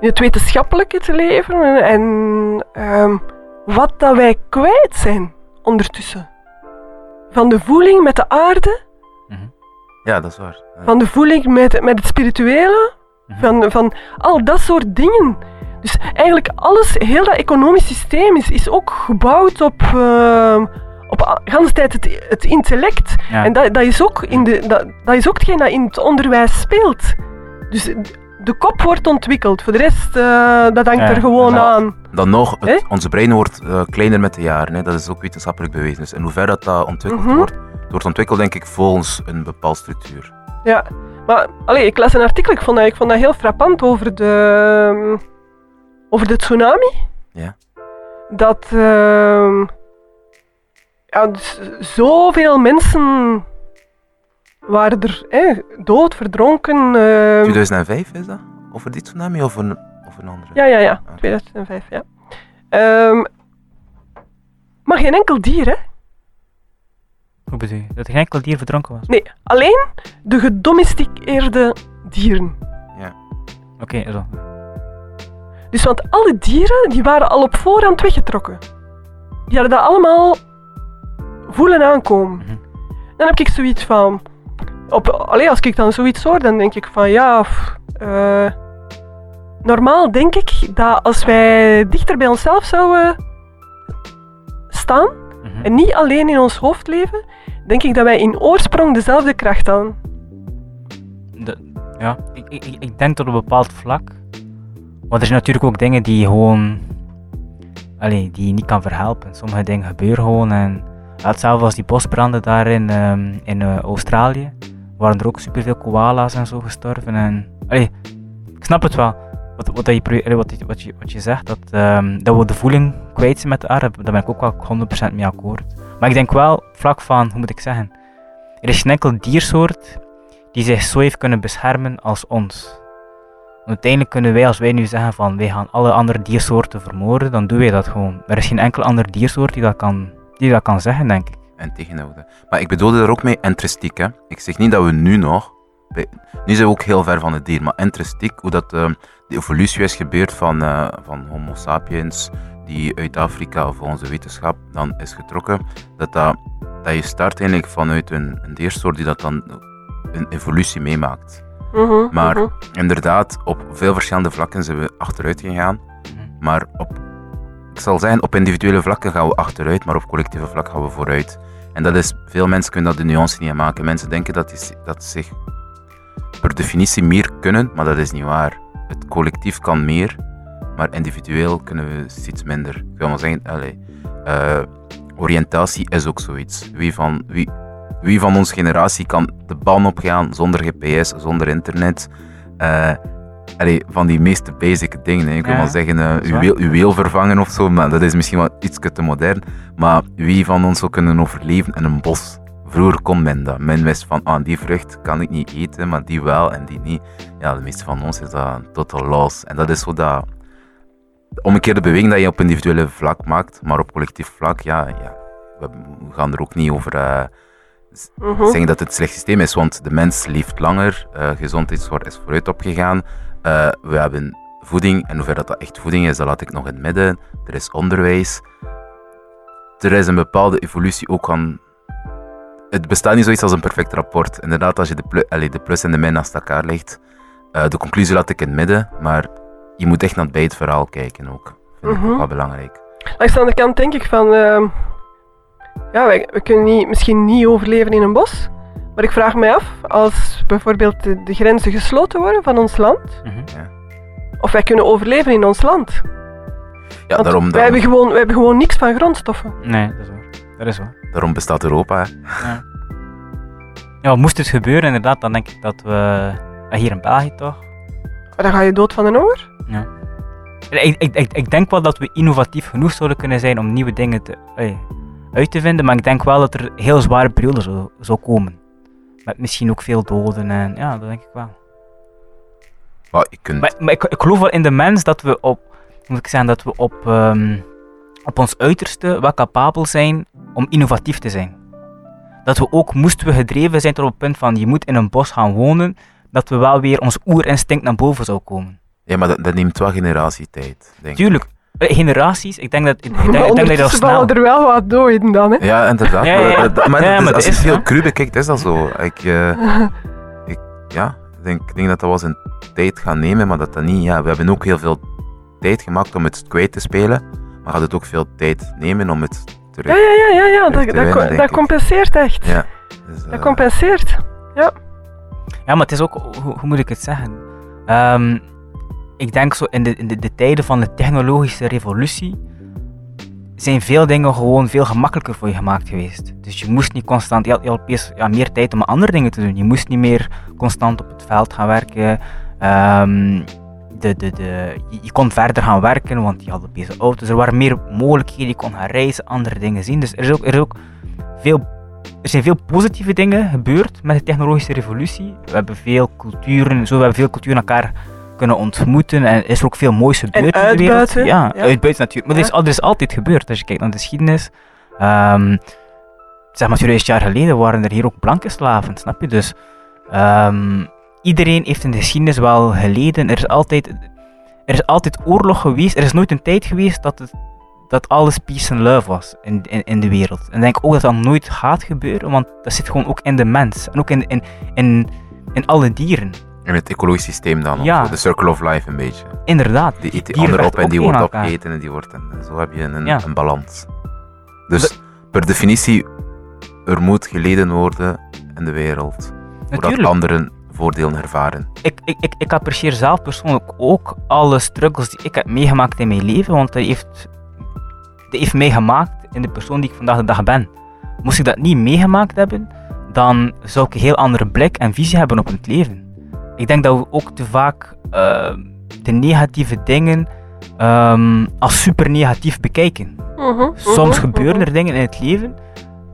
in het wetenschappelijke te leven en, en ehm, wat dat wij kwijt zijn ondertussen. Van de voeling met de aarde, Ja, dat is waar. Van de voeling met, met het spirituele, Mhm. van, van al dat soort dingen. Dus eigenlijk alles, heel dat economisch systeem is, is ook gebouwd op, ehm op de hele tijd het, het intellect. Ja. En dat, dat, is ook in de, dat, dat is ook hetgeen dat in het onderwijs speelt. Dus de kop wordt ontwikkeld, voor de rest, eh, dat hangt Ja, er gewoon maar- aan. Dan nog, het- Hè? onze brein wordt eh, kleiner met de jaren. Hè. Dat is ook wetenschappelijk bewezen. Dus in hoeverre dat, dat ontwikkeld Mhm. wordt, het wordt ontwikkeld denk ik volgens een bepaalde structuur. Ja, maar allee, ik las een artikel, ik vond dat, ik vond dat heel frappant over de, over de tsunami. Ja. Dat ehm, ja, dus zoveel mensen waren er hè, dood, verdronken. ehm, 2005 is dat? Over die tsunami of een, of een andere? ja, ja, ja, 2005, ja. Ehm, maar geen enkel dier, hè? Hoe bedoel je? Dat er geen enkel dier verdronken was? Nee, alleen de gedomesticeerde dieren. Oké, zo. Dus want alle dieren die waren al op voorhand weggetrokken. Die hadden dat allemaal voelen aankomen. Mhm. Dan heb ik zoiets van... Op, allee, als ik dan zoiets hoor, dan denk ik van ja... pff, eh, normaal denk ik dat als wij dichter bij onszelf zouden staan Mhm. en niet alleen in ons hoofd leven, denk ik dat wij in oorsprong dezelfde kracht hadden. De- ja, ik, ik, ik- denk tot een bepaald vlak. Maar er zijn natuurlijk ook dingen die gewoon. Allee, die je niet kan verhelpen. Sommige dingen gebeuren gewoon. En hetzelfde als die bosbranden daar in, ehm, in eh, Australië. Waren er ook superveel koala's en zo gestorven. En, allee, ik snap het wel. Wat, wat, je, wat, zegt, dat, ehm, dat we de voeling kwijt zijn met de aarde, daar ben ik ook wel 100% mee akkoord. Maar ik denk wel, vlak van, hoe moet ik zeggen, er is geen enkel diersoort die zich zo heeft kunnen beschermen als ons. Want uiteindelijk kunnen wij, als wij nu zeggen van wij gaan alle andere diersoorten vermoorden, dan doen wij dat gewoon. Er is geen enkel ander diersoort die dat kan, die dat kan zeggen, denk ik. En tegenhouden. Maar ik bedoelde daar ook mee entristiek. Hè. Ik zeg niet dat we nu nog, bij- nu zijn we ook heel ver van het dier, maar entristiek, hoe dat eh, de evolutie is gebeurd van, eh, van Homo sapiens, die uit Afrika volgens de wetenschap dan is getrokken, dat, dat, dat je start eigenlijk vanuit een, een diersoort die dat dan een evolutie meemaakt. Mhm, Maar mhm. inderdaad, op veel verschillende vlakken zijn we achteruit gegaan. Maar op, zal zeggen, op individuele vlakken gaan we achteruit, maar op collectieve vlak gaan we vooruit. En dat is, veel mensen kunnen dat de nuance niet maken. Mensen denken dat, die, dat ze zich per definitie meer kunnen, maar dat is niet waar. Het collectief kan meer, maar individueel kunnen we iets minder. Ik wil maar zeggen, allee, eh, oriëntatie is ook zoiets. Wie van, wie, wie van onze generatie kan de baan opgaan zonder GPS, zonder internet? Eh, allee, van die meeste basic dingen. Hè. Ik wil Ja, maar zeggen, uw, uw wiel vervangen of zo, maar dat is misschien wel iets te modern. Maar wie van ons zou kunnen overleven in een bos? Vroeger kon men dat. Men wist van, ah, die vrucht kan ik niet eten, maar die wel en die niet. Ja, de meeste van ons is dat totaal los. En dat is zo dat omgekeerde beweging dat je op individuele vlak maakt, maar op collectief vlak, ja, ja we, gaan er ook niet over eh, Mhm. zeggen dat het een slecht systeem is, want de mens leeft langer, eh gezondheidszorg is vooruit opgegaan, eh, we hebben voeding, en hoever dat, dat echt voeding is, dat laat ik nog in het midden, er is onderwijs, er is een bepaalde evolutie ook aan... Het bestaat niet zoiets als een perfect rapport. Inderdaad, als je de, allee, de plus en de min naast elkaar legt, eh, de conclusie laat ik in het midden, maar je moet echt naar het bij het verhaal kijken ook. Vind ik Mhm. ook wel belangrijk. Langs de andere kant denk ik van... ehm, ja, wij, we kunnen niet, misschien niet overleven in een bos. Maar ik vraag mij af, als bijvoorbeeld de, de grenzen gesloten worden van ons land, Mhm. of wij kunnen overleven in ons land. Ja, Want daarom, wij, hebben gewoon, wij hebben gewoon niks van grondstoffen. Nee, dat is waar. Dat is waar. daarom bestaat Europa. Hè. Ja, moest het gebeuren inderdaad, dan denk ik dat we... ah, Hier in België toch? Maar dan ga je dood van de honger. Ik, ik, ik, ik denk wel dat we innovatief genoeg zouden kunnen zijn om nieuwe dingen te, eh, uit te vinden, maar ik denk wel dat er heel zware perioden zou, zou komen. Met misschien ook veel doden en ja, dat denk ik wel. Maar je kunt... Maar, maar ik, ik geloof wel in de mens dat we op, moet ik zeggen, dat we op, ehm, op ons uiterste wel capabel zijn om innovatief te zijn. Dat we ook, moesten we gedreven zijn tot op het punt van je moet in een bos gaan wonen, dat we wel weer ons oerinstinct naar boven zou komen. Ja, maar dat, dat neemt wel generatietijd, denk ik. Tuurlijk, generaties, ik denk dat, ik, denk, ik Maar denk dat je snel... er wel wat doden dan, hè. Ja, inderdaad. Ja, ja, ja. Maar, dat- maar, Ja, maar als dat je zo. cru bekijkt, is dat zo. Ik, eh, ik, ja, ik denk, ik denk dat dat wel zijn tijd gaan nemen, maar dat dat niet... Ja, we hebben ook heel veel tijd gemaakt om het kwijt te spelen, maar gaat het ook veel tijd nemen om het terug... Ja, ja, ja, ja, ja. Dat, te dat, compenseert echt. Ja, dus, Dat eh, compenseert. Ja, maar het is ook, hoe, hoe moet ik het zeggen? Ehm, ik denk zo in de, in de, de tijden van de technologische revolutie zijn veel dingen gewoon veel gemakkelijker voor je gemaakt geweest. Dus je moest niet constant, je had, ja, meer tijd om andere dingen te doen. Je moest niet meer constant op het veld gaan werken. Ehm, de, de, de, je, kon verder gaan werken, want je had opeens auto's. Er waren meer mogelijkheden, je kon gaan reizen, andere dingen zien. Dus er is ook, er is ook veel er zijn veel positieve dingen gebeurd met de technologische revolutie. We hebben veel culturen, zo, we hebben veel culturen elkaar kunnen ontmoeten en is er ook veel moois gebeurd in de wereld. Ja, ja. uitbuiten natuurlijk. Maar er, is, al- er is altijd gebeurd als je kijkt naar de geschiedenis. Ehm, zeg maar 2000 jaar geleden waren er hier ook blanke slaven, snap je? Dus ehm, iedereen heeft in de geschiedenis wel geleden. Er is altijd, er is altijd oorlog geweest. Er is nooit een tijd geweest dat het dat alles peace and love was in, in, in de wereld. En ik denk ook dat dat nooit gaat gebeuren, want dat zit gewoon ook in de mens. En ook in, in, in, in alle dieren. In het ecologisch systeem dan, of Ja. zo, de circle of life een beetje. Inderdaad. Die eet die ander op en die wordt opgegeten en die wordt... En zo heb je een, Ja. een balans. Dus per definitie, er moet geleden worden in de wereld. Zodat Natuurlijk. anderen voordelen ervaren. Ik, ik, ik, ik apprecieer zelf persoonlijk ook alle struggles die ik heb meegemaakt in mijn leven, want dat heeft, dat heeft mij gemaakt in de persoon die ik vandaag de dag ben. Moest ik dat niet meegemaakt hebben, dan zou ik een heel andere blik en visie hebben op het leven. Ik denk dat we ook te vaak eh, de negatieve dingen ehm, als super negatief bekijken. Mhm, Soms mhm, gebeuren mhm. er dingen in het leven,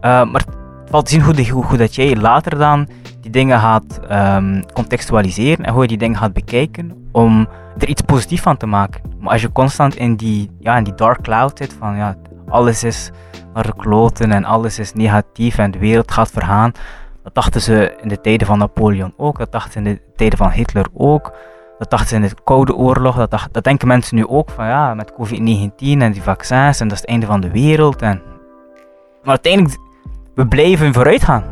eh, maar het valt te zien hoe, hoe dat jij later dan die dingen gaat ehm, contextualiseren en hoe je die dingen gaat bekijken om er iets positiefs van te maken. Maar als je constant in die, ja, in die dark cloud zit van ja, alles is naar de kloten en alles is negatief en de wereld gaat vergaan, dat dachten ze in de tijden van Napoleon ook, dat dachten ze in de tijden van Hitler ook. Dat dachten ze in de Koude Oorlog, dat, dat denken mensen nu ook van ja, met COVID-19 en die vaccins en dat is het einde van de wereld. En... Maar uiteindelijk, we blijven vooruit gaan.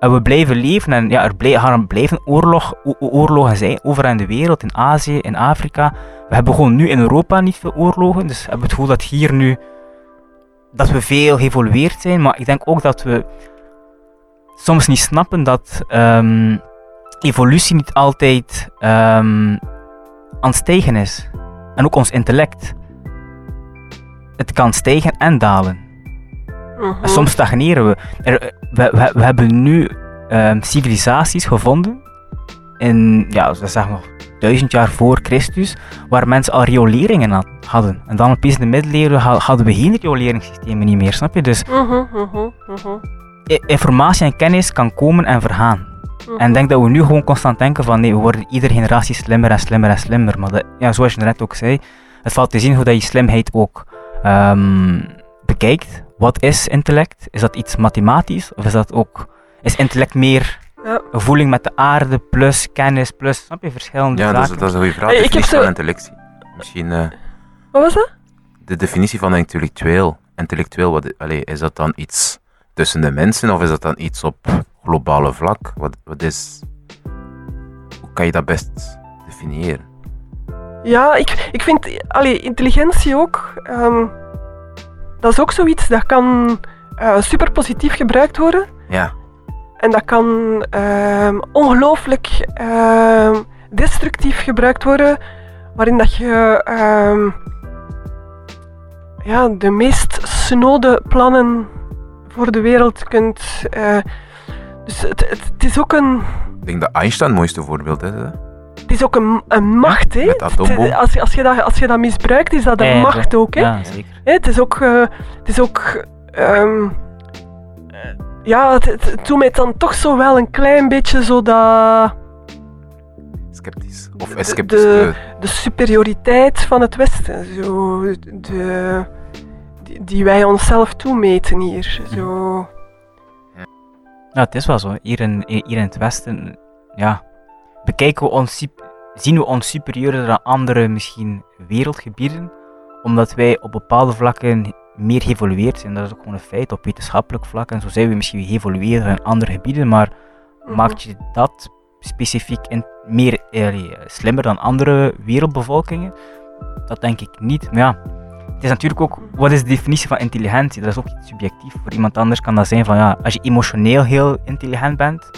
En we blijven leven en ja, er blijven oorlog, oorlogen zijn overal in de wereld, in Azië, in Afrika. We hebben gewoon nu in Europa niet veel oorlogen, dus hebben het gevoel dat hier nu, dat we veel geëvolueerd zijn, maar ik denk ook dat we soms niet snappen dat ehm, evolutie niet altijd ehm, aan het stijgen is. En ook ons intellect. Het kan stijgen en dalen. Mhm. En soms stagneren we. Er, we, we. We hebben nu ehm, civilisaties gevonden, in, ja, we zeggen nog duizend jaar voor Christus, waar mensen al rioleringen had- hadden. En dan opeens in de middeleeuwen ha- hadden we geen rioleringssystemen niet meer, snap je? Dus Mhm, mhm, informatie en kennis kan komen en vergaan. mhm. En ik denk dat we nu gewoon constant denken van nee, we worden iedere generatie slimmer en slimmer en slimmer. Maar dat, ja, zoals je net ook zei, het valt te zien hoe dat je slimheid ook ehm, bekijkt. Wat is intellect? Is dat iets mathematisch? Of is dat ook... Is intellect meer Ja. een voeling met de aarde plus kennis plus... Snap je? Verschillende Ja, dat is, zaken. dat is een goede vraag. Hey, ik heb zo- van intellectie. Misschien eh, Wat was dat? de definitie van intellectueel. Intellectueel, wat, allee, is dat dan iets tussen de mensen of is dat dan iets op globale vlak? Wat, wat is... Hoe kan je dat best definiëren? Ja, ik, ik vind allee, intelligentie ook. ehm, dat is ook zoiets dat kan eh, super positief gebruikt worden. Ja, En dat kan ehm, ongelooflijk ehm, destructief gebruikt worden, waarin dat je ja, de meest snode plannen voor de wereld kunt. eh, dus het, het, het is ook een, ik denk dat Einstein het mooiste voorbeeld is. Hè? het is ook een, een macht. Hè? Als, je, als, je dat, als je dat misbruikt, is dat een Ja, macht ook. Hè? Ja, zeker. Hè, het is ook. eh, het is ook ehm, eh, ja, het, het, het doet mij dan toch zo wel een klein beetje zo dat. Sceptisch. Of sceptisch. de- de superioriteit van het Westen. Zo, de, die, die wij onszelf toemeten hier. Zo. Ja, het is wel zo. Hier in, hier in het Westen, ja, bekijken we ons, zien we ons superieur dan andere misschien wereldgebieden, omdat wij op bepaalde vlakken meer geëvolueerd zijn. Dat is ook gewoon een feit. Op wetenschappelijk vlak en zo zijn we misschien geëvolueerd in andere gebieden, maar Mhm. maakt je dat specifiek in, meer eh, slimmer dan andere wereldbevolkingen? Dat denk ik niet. Maar ja, het is natuurlijk ook, wat is de definitie van intelligentie? Dat is ook iets subjectief. Voor iemand anders kan dat zijn van, ja, als je emotioneel heel intelligent bent,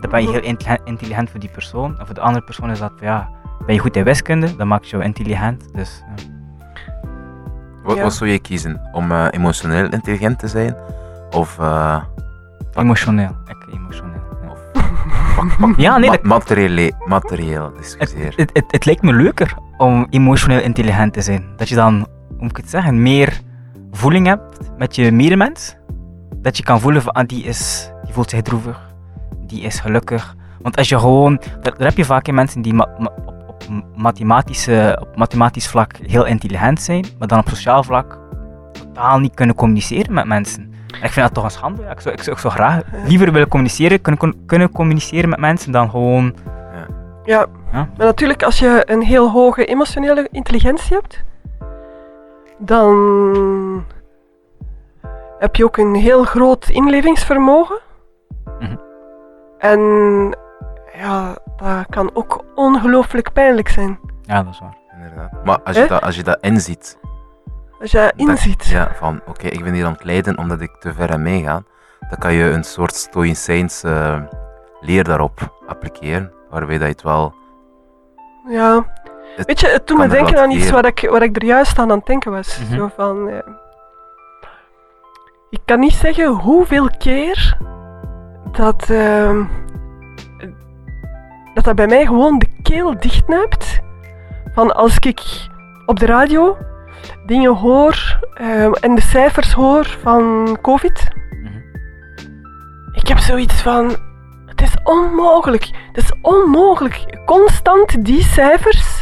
dan ben je heel intelligent, voor die persoon. En voor de andere persoon is dat, van, ja, ben je goed in wiskunde, dan maakt je jou intelligent. Dus, ja. Wat, Ja. wat zou je kiezen? Om eh, emotioneel intelligent te zijn? Of eh, emotioneel. Ik, emotioneel. Ja. nee, ma- dat- materiële, materieel Het, discussieer? het, het, het lijkt me leuker om emotioneel intelligent te zijn. Dat je dan, hoe moet ik het zeggen, meer voeling hebt met je medemens. Dat je kan voelen van, ah, die, is, die voelt zich droevig, die is gelukkig. Want als je gewoon, daar, daar heb je vaak in mensen die ma- ma- op, op, mathematische, op mathematisch vlak heel intelligent zijn, maar dan op sociaal vlak totaal niet kunnen communiceren met mensen. En ik vind dat toch een schande. ja. Ik zou, ik zou, ik zou graag liever willen communiceren, kunnen, kunnen communiceren met mensen dan gewoon Ja. Ja. maar natuurlijk als je een heel hoge emotionele intelligentie hebt, dan heb je ook een heel groot inlevingsvermogen. Mhm. En ja, dat kan ook ongelooflijk pijnlijk zijn. Ja, dat is waar. Inderdaad. Maar als je, dat, als je dat inziet, Als je dat- inziet. ja, van oké, ik ben hier aan het lijden omdat ik te ver aan meega, dan kan je een soort stoïcijnse eh, leer daarop appliceren, waarbij dat je het wel... Ja. Het Weet je, het doet me denken aan iets waar ik, waar ik er juist aan aan het denken was. Mhm. Zo van... eh, ik kan niet zeggen hoeveel keer dat, ehm, dat dat bij mij gewoon de keel dichtnijpt. Van als ik op de radio dingen hoor ehm, en de cijfers hoor van COVID. Mhm. Ik heb zoiets van. Het is onmogelijk. Het is onmogelijk. Constant die cijfers.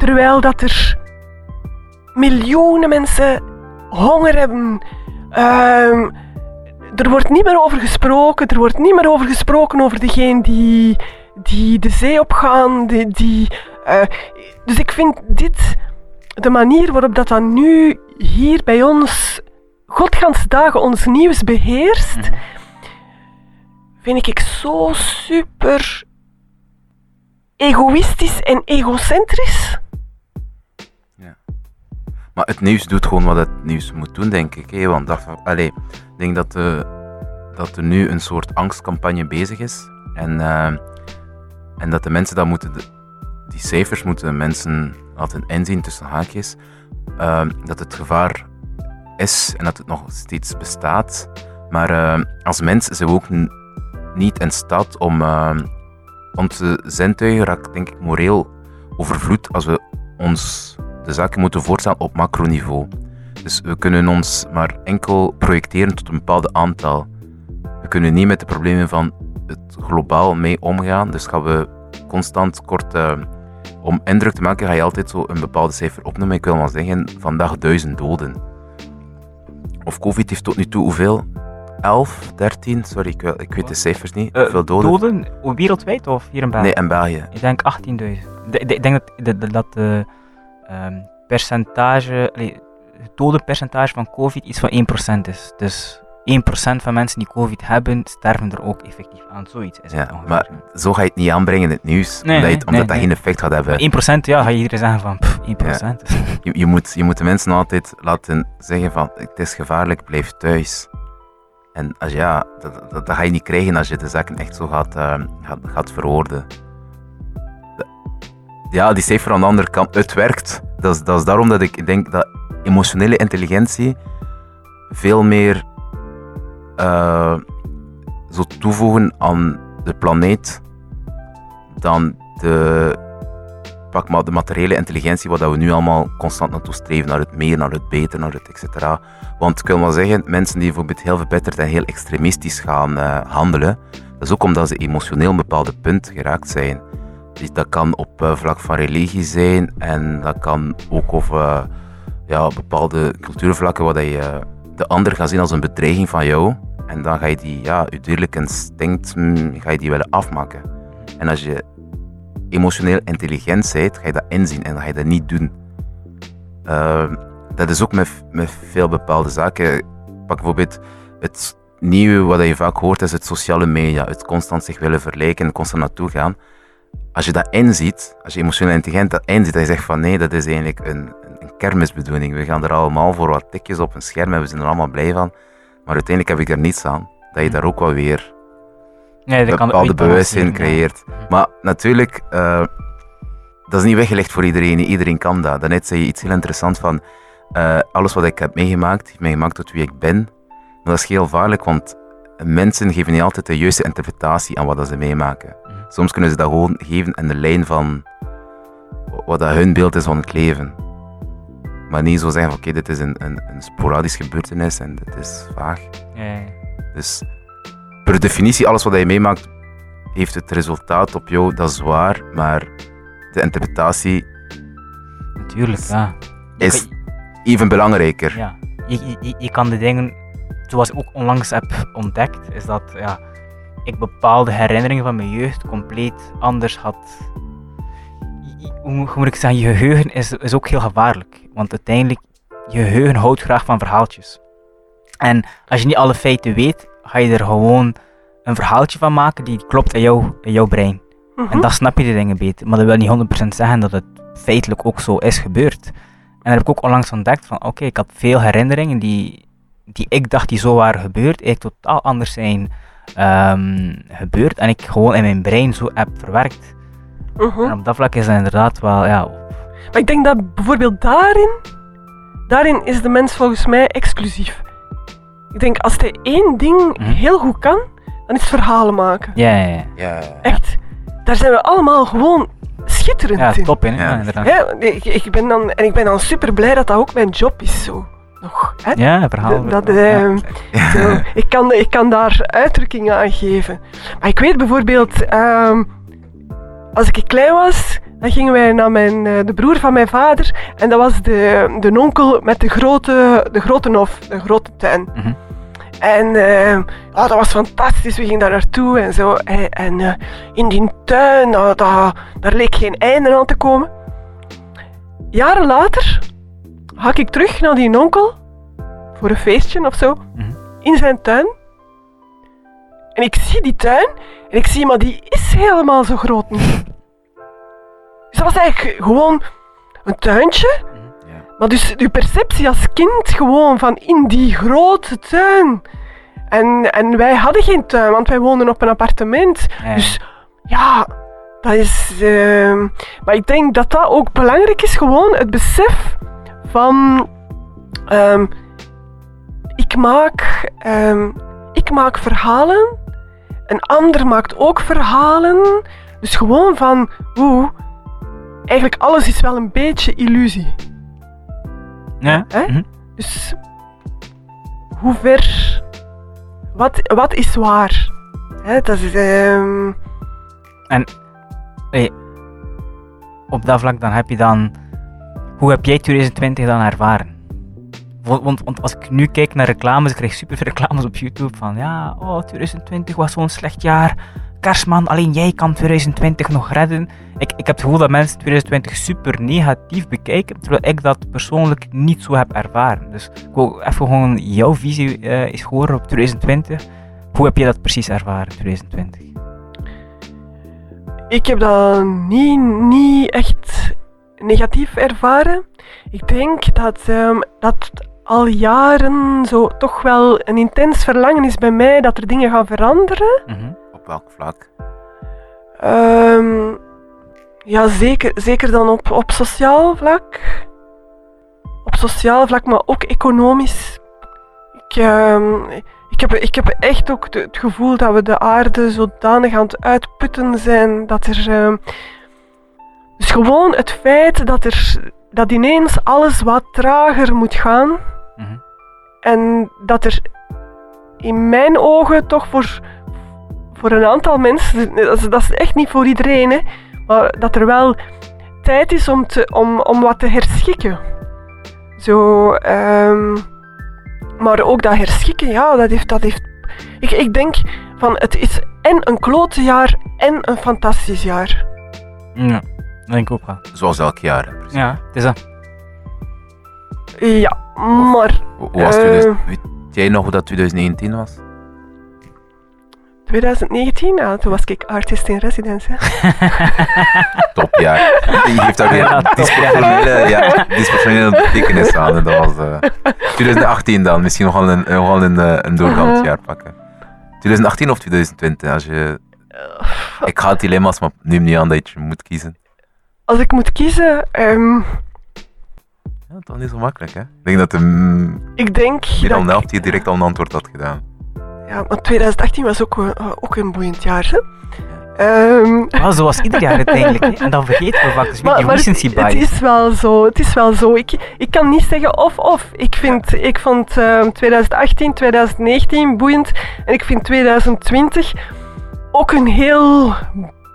Terwijl dat er miljoenen mensen honger hebben. Ehm, er wordt niet meer over gesproken. Er wordt niet meer over gesproken over degene die, die de zee opgaan. Die, die, eh, dus ik vind dit, de manier waarop dat dan nu hier bij ons, godganse dagen, ons nieuws beheerst, Mhm. vind ik zo super egoïstisch en egocentrisch. Maar het nieuws doet gewoon wat het nieuws moet doen, denk ik. Hè? Want dat, allee, ik denk dat, eh, dat er nu een soort angstcampagne bezig is. En, eh, en dat de mensen moeten, die cijfers moeten mensen laten inzien tussen haakjes. eh, dat het gevaar is en dat het nog steeds bestaat. Maar als mens zijn we ook niet in staat om onze zintuigen raakt, denk ik, moreel overvloed als we ons de zaken moeten voorstellen op macroniveau. Dus we kunnen ons maar enkel projecteren tot een bepaald aantal. We kunnen niet met de problemen van het globaal mee omgaan. Dus gaan we constant kort, eh, om indruk te maken, ga je altijd zo een bepaalde cijfer opnoemen. Ik wil maar zeggen, vandaag duizend doden. Of COVID heeft tot nu toe hoeveel? 11, 13, sorry, ik, ik weet de cijfers niet. Eh, hoeveel doden? doden wereldwijd of hier in België? Nee, in België. Ik denk 18.000. De- de- Ik denk dat de- dat de ehm, percentage, het dodenpercentage van COVID iets van 1% is. Dus 1% van mensen die COVID hebben, sterven er ook effectief aan. Zoiets is het Ja, ongeveer. maar zo ga je het niet aanbrengen in het nieuws. Nee, omdat je nee, het- omdat nee, dat geen effect gaat hebben. Maar 1%, ja, ga je iedereen zeggen van pff, 1%. Je, je, moet, je moet de mensen altijd laten zeggen van het is gevaarlijk, blijf thuis. En als ja, dat, dat, dat ga je niet krijgen als je de zaken echt zo gaat, eh, gaat, gaat verwoorden. Ja, die cijfer aan de andere kant, het werkt. Dat is, dat is daarom dat ik denk dat emotionele intelligentie veel meer eh, zo toevoegen aan de planeet dan de pak maar de materiële intelligentie, wat we nu allemaal constant naartoe streven, naar het meer, naar het beter, naar het et cetera. Want ik wil maar zeggen, mensen die bijvoorbeeld heel verbitterd en heel extremistisch gaan eh, handelen, dat is ook omdat ze emotioneel een bepaald punt geraakt zijn. Dus dat kan op eh, vlak van religie zijn en dat kan ook op eh, ja, bepaalde cultuurvlakken dat je de ander gaat zien als een bedreiging van jou En dan ga je die, ja, je dierlijke instinct, mm, ga je die willen afmaken. En als je emotioneel intelligent bent, ga je dat inzien en dan ga je dat niet doen. Ehm, dat is ook met, met veel bepaalde zaken. Pak bijvoorbeeld het nieuwe wat je vaak hoort, is het sociale media. Het constant zich willen vergelijken, constant naartoe gaan. Als je dat inziet, als je emotioneel intelligent dat inziet, dat je zegt van nee, dat is eigenlijk een, een, kermisbedoeling. We gaan er allemaal voor wat tikjes op een scherm en we zijn er allemaal blij van. Maar uiteindelijk heb ik er niets aan. Dat je daar ook wel weer Nee, dat bepaalde bewustzijn ja. creëert. Maar natuurlijk, eh, dat is niet weggelegd voor iedereen. Iedereen kan dat. Daarnet zei je iets heel interessants van eh, alles wat ik heb meegemaakt, heeft mij gemaakt tot wie ik ben. Maar dat is heel gevaarlijk, want mensen geven niet altijd de juiste interpretatie aan wat ze meemaken. Soms kunnen ze dat gewoon geven in de lijn van wat dat hun beeld is van het leven. Maar niet zo zeggen van oké, dit is een, een, een sporadisch gebeurtenis en dit is vaag. Ja, ja. Dus per definitie, alles wat je meemaakt, heeft het resultaat op jou, dat is waar, maar de interpretatie Natuurlijk, ja. Je is even belangrijker. Ja, je, je- je, je kan de dingen, zoals ik ook onlangs heb ontdekt, is dat ja, ik bepaalde herinneringen van mijn jeugd compleet anders had. Hoe moet- hoe moet ik zeggen, je geheugen is, is ook heel gevaarlijk. Want uiteindelijk, je geheugen houdt graag van verhaaltjes. En als je niet alle feiten weet, ga je er gewoon een verhaaltje van maken die klopt in, jou, in jouw brein. Mhm. En dan snap je de dingen beter. Maar dat wil niet 100% zeggen dat het feitelijk ook zo is gebeurd. En daar heb ik ook onlangs ontdekt van, oké, ik had veel herinneringen die, die ik dacht die zo waren gebeurd, eigenlijk totaal anders zijn ehm, gebeurd. En ik gewoon in mijn brein zo heb verwerkt. Mhm. En op dat vlak is dat inderdaad wel, ja, Maar ik denk dat bijvoorbeeld daarin, daarin is de mens volgens mij exclusief. Ik denk als hij één ding Mhm. heel goed kan, dan is het verhalen maken. ja, ja, ja. Ja, Echt, daar zijn we allemaal gewoon schitterend ja in. top in, hè, Ja. ja, inderdaad. Hè, ik, ik ben dan, en ik ben dan super blij dat dat ook mijn job is zo. Nog, hè? Ja, verhaal. Dat, ja. ehm, zo, ik, kan, ik kan daar uitdrukkingen aan geven. Maar ik weet bijvoorbeeld, ehm, als ik klein was, dan gingen wij naar mijn, eh, de broer van mijn vader. En dat was de, de onkel met de grote, de grote hof, de grote tuin. Mhm. En ja, dat was fantastisch, we gingen daar naartoe en zo. En, en, eh, in die tuin, nou, dat, daar leek geen einde aan te komen. Jaren later ga ik terug naar die onkel voor een feestje of zo, Mhm. in zijn tuin. En ik zie die tuin en ik zie, maar die is helemaal zo groot niet. Dus dat was eigenlijk gewoon een tuintje, Ja. maar dus je perceptie als kind gewoon van in die grote tuin. En, en wij hadden geen tuin, want wij woonden op een appartement. Dus ja, dat is. ehm, maar ik denk dat dat ook belangrijk is, gewoon het besef van. ehm, ik, maak, ehm, ik maak verhalen, een ander maakt ook verhalen. Dus gewoon van, oeh, eigenlijk alles is wel een beetje illusie. Ja, Hè? mhm. Dus hoe ver, wat, wat is waar? Hè, dat is. ehm, op dat vlak dan heb je dan... Hoe heb jij 2020 dan ervaren? Want, want, als ik nu kijk naar reclames, ik krijg super veel reclames op YouTube van ja, oh, 2020 was zo'n slecht jaar. Kerstman, alleen jij kan 2020 nog redden. Ik, ik heb het gevoel dat mensen 2020 super negatief bekijken, terwijl ik dat persoonlijk niet zo heb ervaren. Dus ik wil even gewoon jouw visie eh eens horen op 2020. Hoe heb je dat precies ervaren, 2020? Ik heb dat niet, niet echt negatief ervaren. Ik denk dat, ehm, dat al jaren zo toch wel een intens verlangen is bij mij dat er dingen gaan veranderen. Mhm. Op welk vlak? Ehm, ja, zeker, zeker dan op, op sociaal vlak. Op sociaal vlak, maar ook economisch. Ik, ehm, ik, heb, ik heb echt ook de- het gevoel dat we de aarde zodanig aan het uitputten zijn dat er. Dus gewoon het feit dat er dat ineens alles wat trager moet gaan Mhm. en dat er in mijn ogen toch voor, voor een aantal mensen, dat is, dat is echt niet voor iedereen, hè, maar dat er wel tijd is om, te, om, om wat te herschikken. Zo, ehm, maar ook dat herschikken, ja, dat heeft, dat heeft Ik, ik denk van het is en een klote jaar en een fantastisch jaar. Ja, denk ik ook wel. Zoals elk jaar. hè, precies. Ja, het is dat. Ja, maar Hoe hoe was Eh. 2000 weet jij nog hoe dat 2019 was? 2019, ja, toen was ik artist in residence. hè. Topjaar. Die heeft daar Ja, weer disproportionele, ja, disproportionele betekenis aan. En dat was eh, 2018 dan. Misschien nogal een, nogal een, eh, een doorgangsjaar pakken. 2018 of 2020? Als je... Ik ga het dilemma's, maar neem niet aan dat je moet kiezen. Als ik moet kiezen, ehm, Ja, dat is niet zo makkelijk, hè? Ik denk dat de mm, ik denk meer dat dan de helft hier direct al een antwoord had gedaan. Ja, maar 2018 was ook, een- uh, ook een boeiend jaar. Hè? Ehm, Wel, zoals ieder jaar uiteindelijk. hè. En dan vergeten we vaak. Dus maar die maar het, recency het bias. is wel zo. Het is wel zo. Ik, ik kan niet zeggen of-of. Ik, vind, ik vond ehm, 2018, 2019 boeiend. En ik vind 2020 ook een heel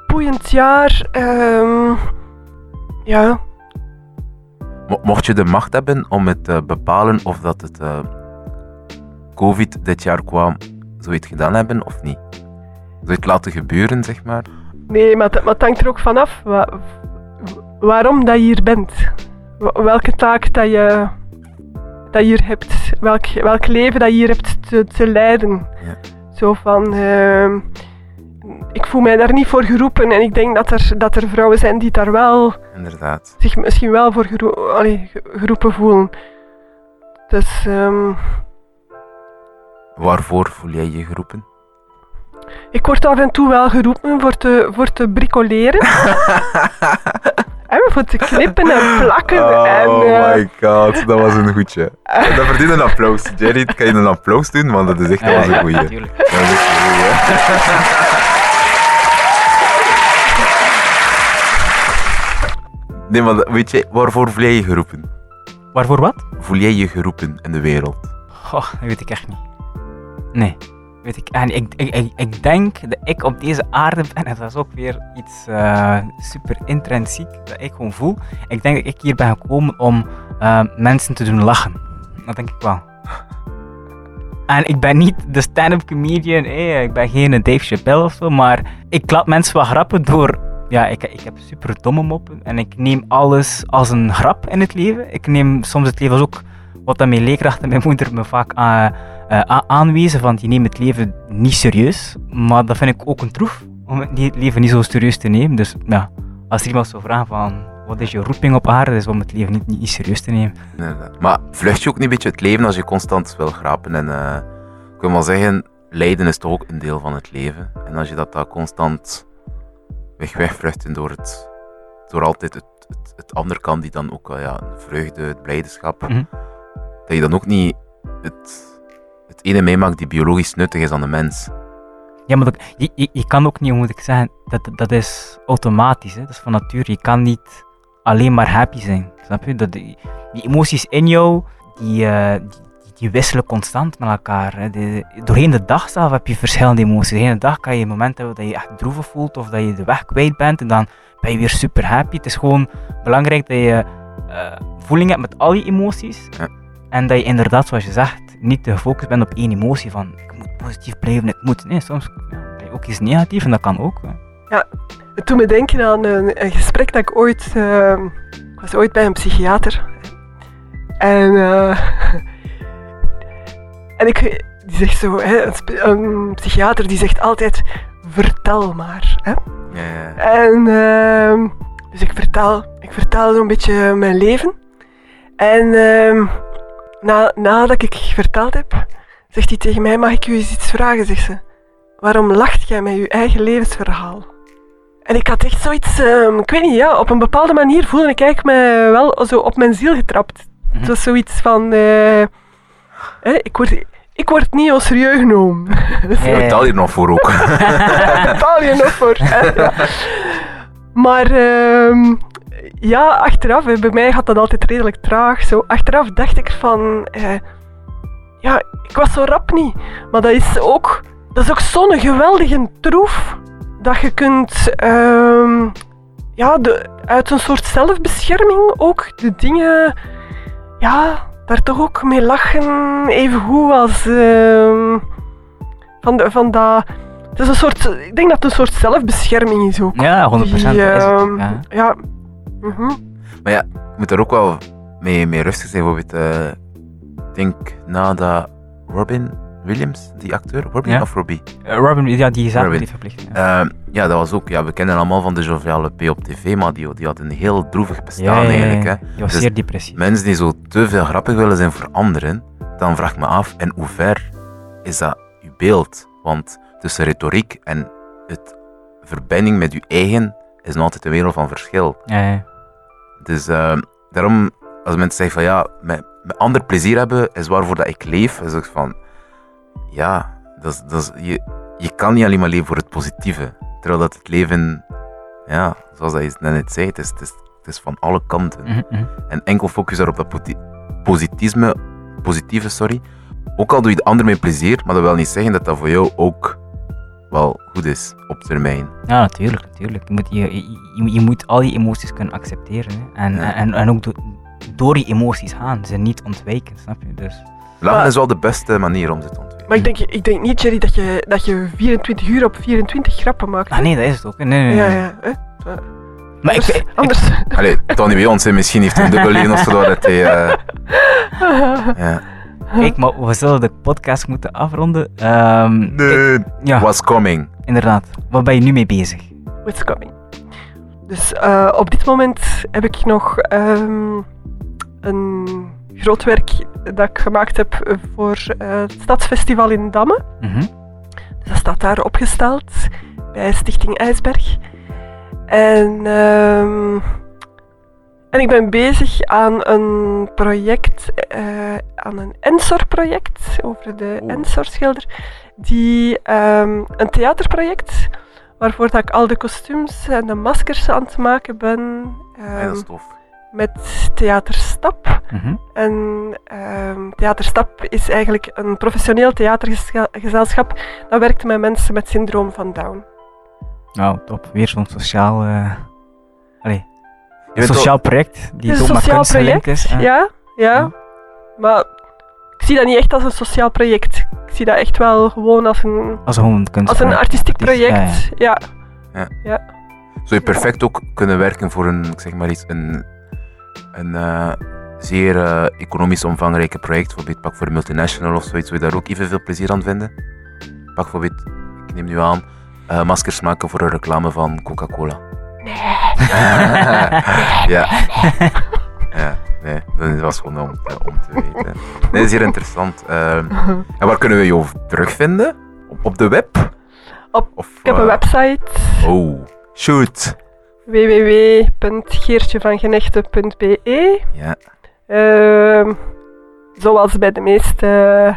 boeiend jaar. Ehm, ja, Mo- Mocht je de macht hebben om het te bepalen of dat het eh, COVID dit jaar kwam, zou je het gedaan hebben of niet? Zou je het laten gebeuren, zeg maar? nee, maar maar het hangt er ook vanaf wa- waarom dat je hier bent. Welke taak dat je, dat je hier hebt. Welk, welk leven dat je hier hebt te, te leiden. Ja. Zo van... ehm, ik voel mij daar niet voor geroepen en ik denk dat er, dat er vrouwen zijn die daar wel, Inderdaad. zich misschien wel voor gero- allee, ge- geroepen voelen. Dus ehm, Waarvoor voel jij je geroepen? ik word af en toe wel geroepen voor te, voor te bricoleren. en voor te knippen en plakken. en, eh, Oh god, dat was een goedje. Dat verdient een applaus. Jerry, kan je een applaus doen? Want dat is echt een goeie. Natuurlijk. Dat is echt een goeie. Nee, maar weet je, waarvoor voel jij je geroepen? Waarvoor wat? Voel jij je geroepen in de wereld? Goh, dat weet ik echt niet. Nee, weet ik niet. Ik, ik, ik, ik denk dat ik op deze aarde ben, en dat is ook weer iets eh, super intrinsiek dat ik gewoon voel. Ik denk dat ik hier ben gekomen om eh, mensen te doen lachen. Dat denk ik wel. En ik ben niet de stand-up comedian, ik ben geen Dave Chappelle of zo, maar ik laat mensen wel grappen door. Ja, ik, ik heb super domme moppen en ik neem alles als een grap in het leven. Ik neem soms het leven als ook wat dat mijn leerkracht en mijn moeder me vaak a- eh, a- aanwezen, van die nemen het leven niet serieus. Maar dat vind ik ook een troef, om het leven niet zo serieus te nemen. Dus ja, als er iemand zou vragen van, wat is je roeping op aarde, is om het leven niet, niet, serieus te nemen. Inderdaad. Maar vlucht je ook niet een beetje het leven als je constant wil grapen? En eh, ik wil maar zeggen, lijden is toch ook een deel van het leven. En als je dat dan constant weg wegvluchten door, het, door altijd het, het, het andere kant, die dan ook wel ja, de vreugde, het blijdschap, Mhm. dat je dan ook niet het, het ene meemaakt die biologisch nuttig is aan de mens. Ja, maar dat, je, je, je kan ook niet, hoe moet ik zeggen, dat, dat is automatisch, hè? dat is van nature. Je kan niet alleen maar happy zijn, snap je? Dat, die, die emoties in jou, die, eh, die, die wisselen constant met elkaar. Hè? De- doorheen de dag zelf heb je verschillende emoties. Doorheen de dag kan je momenten hebben dat je echt droevig voelt of dat je de weg kwijt bent en dan ben je weer super happy. Het is gewoon belangrijk dat je eh, voeling hebt met al je emoties Ja. en dat je inderdaad, zoals je zegt, niet te gefocust bent op één emotie van ik moet positief blijven, het moet. Nee, soms ja, ben je ook iets negatief en dat kan ook. hè. Het doet me denken aan een, een gesprek dat ik ooit... ik was ooit bij een psychiater. En... eh, en ik... Die zegt zo... Hè, een, psychiater die zegt altijd... Vertel maar. Hè? Ja. En... ehm, dus ik vertel... Ik vertel zo'n beetje mijn leven. En... ehm, na, nadat ik verteld heb... Zegt hij tegen mij... Mag ik u eens iets vragen? Zegt ze. Waarom lacht jij met uw eigen levensverhaal? En ik had echt zoiets, ehm, ik weet niet, ja, op een bepaalde manier voelde ik eigenlijk me wel zo op mijn ziel getrapt. Mhm. Het was zoiets van, eh, hè, ik, word, ik word niet als serieus genomen. Ja. Betaal hier nog voor ook. betaal je nog voor. ja. Maar ehm, ja, achteraf, hè, bij mij gaat dat altijd redelijk traag. Zo, achteraf dacht ik van, eh, ja, ik was zo rap niet. Maar dat is ook, dat is ook zo'n geweldige troef dat je kunt, ehm, ja, de, uit een soort zelfbescherming ook de dingen, ja, daar toch ook mee lachen. Even goed als, ehm, Van, de, van dat... Het is een soort... Ik denk dat het een soort zelfbescherming is ook. Ja, 100% Die, dat is het. ehm, Ja. ja. Mhm. Maar ja, je moet er ook wel mee, mee rustig zijn. Bijvoorbeeld, eh, ik denk nadat Robin Williams, die acteur, Robin Ja. of Robbie? Eh, Robin, ja, die is Robin. niet verplicht. Ja. Eh, ja, dat was ook, ja, we kennen allemaal van de Joviale P op tv, maar die, die had een heel droevig bestaan Ja, eigenlijk. Hè. Die was Dus zeer depressief. Mensen die zo te veel grappig willen zijn voor anderen, dan vraag ik me af, en hoe ver is dat uw beeld? Want tussen retoriek en het verbinding met uw eigen is nog altijd een wereld van verschil. Dus eh, daarom, als mensen zeggen van ja, met, met ander plezier hebben is waarvoor dat ik leef, is ook van ja, dat is, dat is, je, je kan niet alleen maar leven voor het positieve. Terwijl dat het leven, ja, zoals dat je net zei, het is, het is, het is van alle kanten. Mhm, mhm. En enkel focus daar op dat positisme, positieve, sorry. Ook al doe je de ander met plezier, maar dat wil niet zeggen dat dat voor jou ook wel goed is op termijn. Ja, natuurlijk, natuurlijk. Je moet, je, je, je- je moet al die emoties kunnen accepteren. Hè. En, Ja. en, en ook do- door die emoties gaan, ze niet ontwijken, snap je? Dus, Lachen Maar- is wel de beste manier om ze te ontwikkelen. Maar ik denk, ik denk niet, Jerry, dat je, dat je 24 uur op 24 grappen maakt. ah nee, dat is het ook. Nee, nee, Ja, ja. Hè? Maar ik, Dus ik- anders... Allee, Tony bij ons, hè, misschien heeft hij een dubbel leven of zo, dat hij... eh, ja. kijk, maar we zullen de podcast moeten afronden. Ehm, ik- Nee. ja, Was coming. inderdaad. Wat ben je nu mee bezig? What's coming? Dus eh, op dit moment heb ik nog ehm, een groot werk dat ik gemaakt heb voor eh, het Stadsfestival in Damme. Mhm. Dus dat staat daar opgesteld bij Stichting IJsberg. En, ehm, en ik ben bezig aan een project, eh, aan een Ensor-project over de. Ensor-schilder. Die, ehm, een theaterproject waarvoor dat ik al de kostuums en de maskers aan het maken ben. Ja, ehm, dat is tof. Met Theaterstap. Mhm. En ehm, Theaterstap is eigenlijk een professioneel theatergezelschap dat werkt met mensen met syndroom van Down. Nou, top. Weer zo'n sociaal, eh, allee, Je bent sociaal project die Het is ook een gelinkt project, is. eh. ja, ja. Ja. Maar ik zie dat niet echt als een sociaal project. Ik zie dat echt wel gewoon als een, Als gewoon een kunst. als een artistiek Artiest, ja, project. ja. Ja, Zou je perfect ook kunnen werken voor een, ik zeg maar iets, een, een eh, zeer eh, economisch omvangrijke project. Bijvoorbeeld pak voor een multinational of zoiets. Zou je daar ook evenveel plezier aan vinden? Pak bijvoorbeeld, ik neem nu aan, eh, maskers maken voor een reclame van Coca-Cola. ja. ja, nee, dat was gewoon om, te- om te weten. Nee, dat is hier interessant. Ehm, en waar kunnen we jou terugvinden? Op, op de web? Op- Of, ik heb een website Oh, shoot. www.geertjevangenechte.be Ja, Ehm, Zoals bij de meeste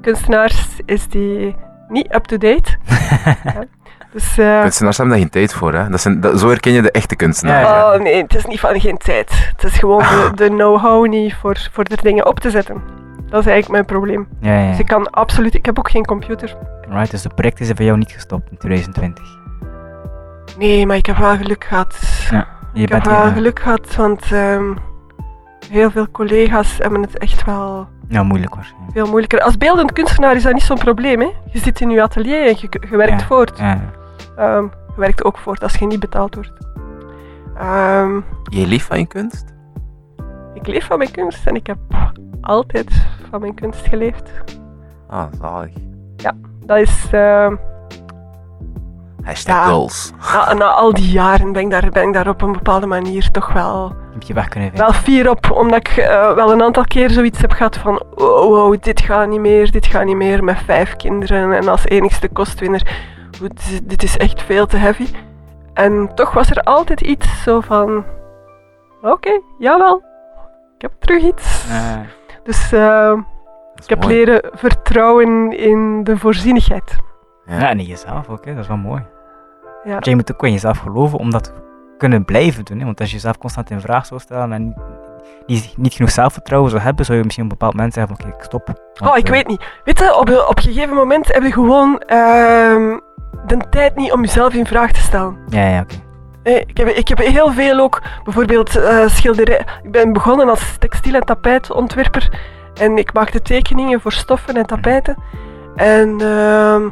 kunstenaars is die niet up-to-date. Ja. Dus, eh, kunstenaars hebben daar geen tijd voor. Hè? Dat zijn, dat, zo herken je de echte kunstenaar. Ja, ja. Oh nee, het is niet van geen tijd. Het is gewoon de, de know-how niet voor, voor er dingen op te zetten. Dat is eigenlijk mijn probleem. Ja, ja. Dus ik kan absoluut... Ik heb ook geen computer. Right, dus de project is er voor jou niet gestopt in 2020. Nee, maar ik heb wel geluk gehad. Ja, Je ik heb wel geluk gehad, want ehm, heel veel collega's hebben het echt wel Ja, moeilijk waarschijnlijk. veel moeilijker. Als beeldend kunstenaar is dat niet zo'n probleem. Hè? Je zit in je atelier en je, je werkt Ja. voort. Ja, ja. Ehm, je werkt ook voort als je niet betaald wordt. Ehm, Je lief van je kunst? ik leef van mijn kunst en ik heb altijd van mijn kunst geleefd. Ah, zalig. Dat is... ehm, Hashtag Ja. goals. na, na al die jaren ben ik, daar, ben ik daar op een bepaalde manier toch wel, Heb je weg kunnen vinden. wel fier op. Omdat ik eh, wel een aantal keer zoiets heb gehad van... Oh, wow, dit gaat niet meer, dit gaat niet meer. Met vijf kinderen en als enigste kostwinner. Dit is- dit is echt veel te heavy. En toch was er altijd iets zo van... Oké, jawel. Ik heb terug iets. Eh, Dus eh, ik heb mooi. leren vertrouwen in de voorzienigheid. ja, en in jezelf ook, hè. dat is wel mooi. Ja. Want je moet ook in jezelf geloven om dat te kunnen blijven doen. Hè. Want als je jezelf constant in vraag zou stellen en niet, niet genoeg zelfvertrouwen zou hebben, zou je misschien op een bepaald moment zeggen: Oké, ik stop. Want, Oh, ik eh, weet niet. Weet je, op, op een gegeven moment heb je gewoon ehm, de tijd niet om jezelf in vraag te stellen. Ja, ja, oké. Eh, Ik heb, ik heb heel veel ook, bijvoorbeeld eh schilderij. Ik ben begonnen als textiel- en tapijtontwerper. En ik maakte tekeningen voor stoffen en tapijten. En ehm,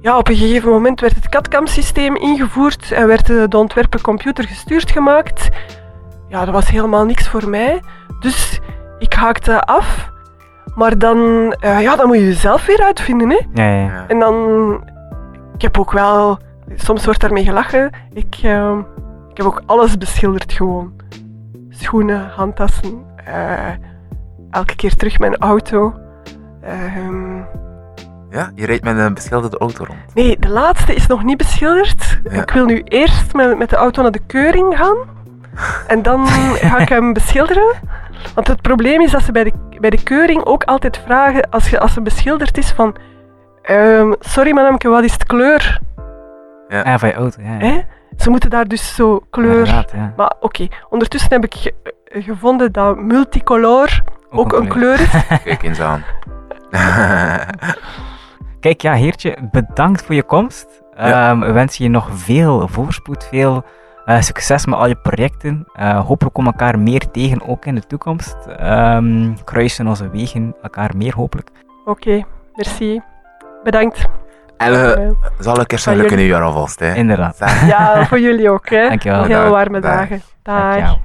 ja, op een gegeven moment werd het CAD-CAM-systeem ingevoerd en werd de ontwerpen computergestuurd gemaakt. Ja, dat was helemaal niks voor mij. Dus ik haakte af. Maar dan, eh, ja, dan moet je jezelf weer uitvinden. Hè? Ja, ja, ja. Ja. En dan, ik heb ook wel, soms wordt daarmee gelachen. Ik, ehm, ik heb ook alles beschilderd gewoon. Schoenen, handtassen, eh, elke keer terug mijn auto. Ehm, Ja, je rijdt met een beschilderde auto rond. nee, de laatste is nog niet beschilderd. Ja. Ik wil nu eerst met, met de auto naar de keuring gaan. En dan ga ik hem beschilderen. Want het probleem is dat ze bij de, bij de keuring ook altijd vragen, als, je, als ze beschilderd is, van... ehm, sorry madamke, wat is de kleur? Ja, van je auto, ja. ja. Hè? Ze moeten daar dus zo kleur... Ja. Maar oké, ondertussen heb ik ge- gevonden dat multicolor ook, een kleur is. Kijk eens aan. Kijk, ja, Heertje, bedankt voor je komst. Ja. Ehm, we wensen je nog veel voorspoed, veel eh, succes met al je projecten. Eh, hopelijk komen we elkaar meer tegen, ook in de toekomst. Ehm, kruisen onze wegen elkaar meer, hopelijk. Oké, merci. Bedankt. en we Eh, zal er een gelukkig jullie. nieuwjaar alvast, hè. Inderdaad. Ja, voor jullie ook. Hè. Dankjewel. Heel warme Dag. dagen. Dag. Dankjewel.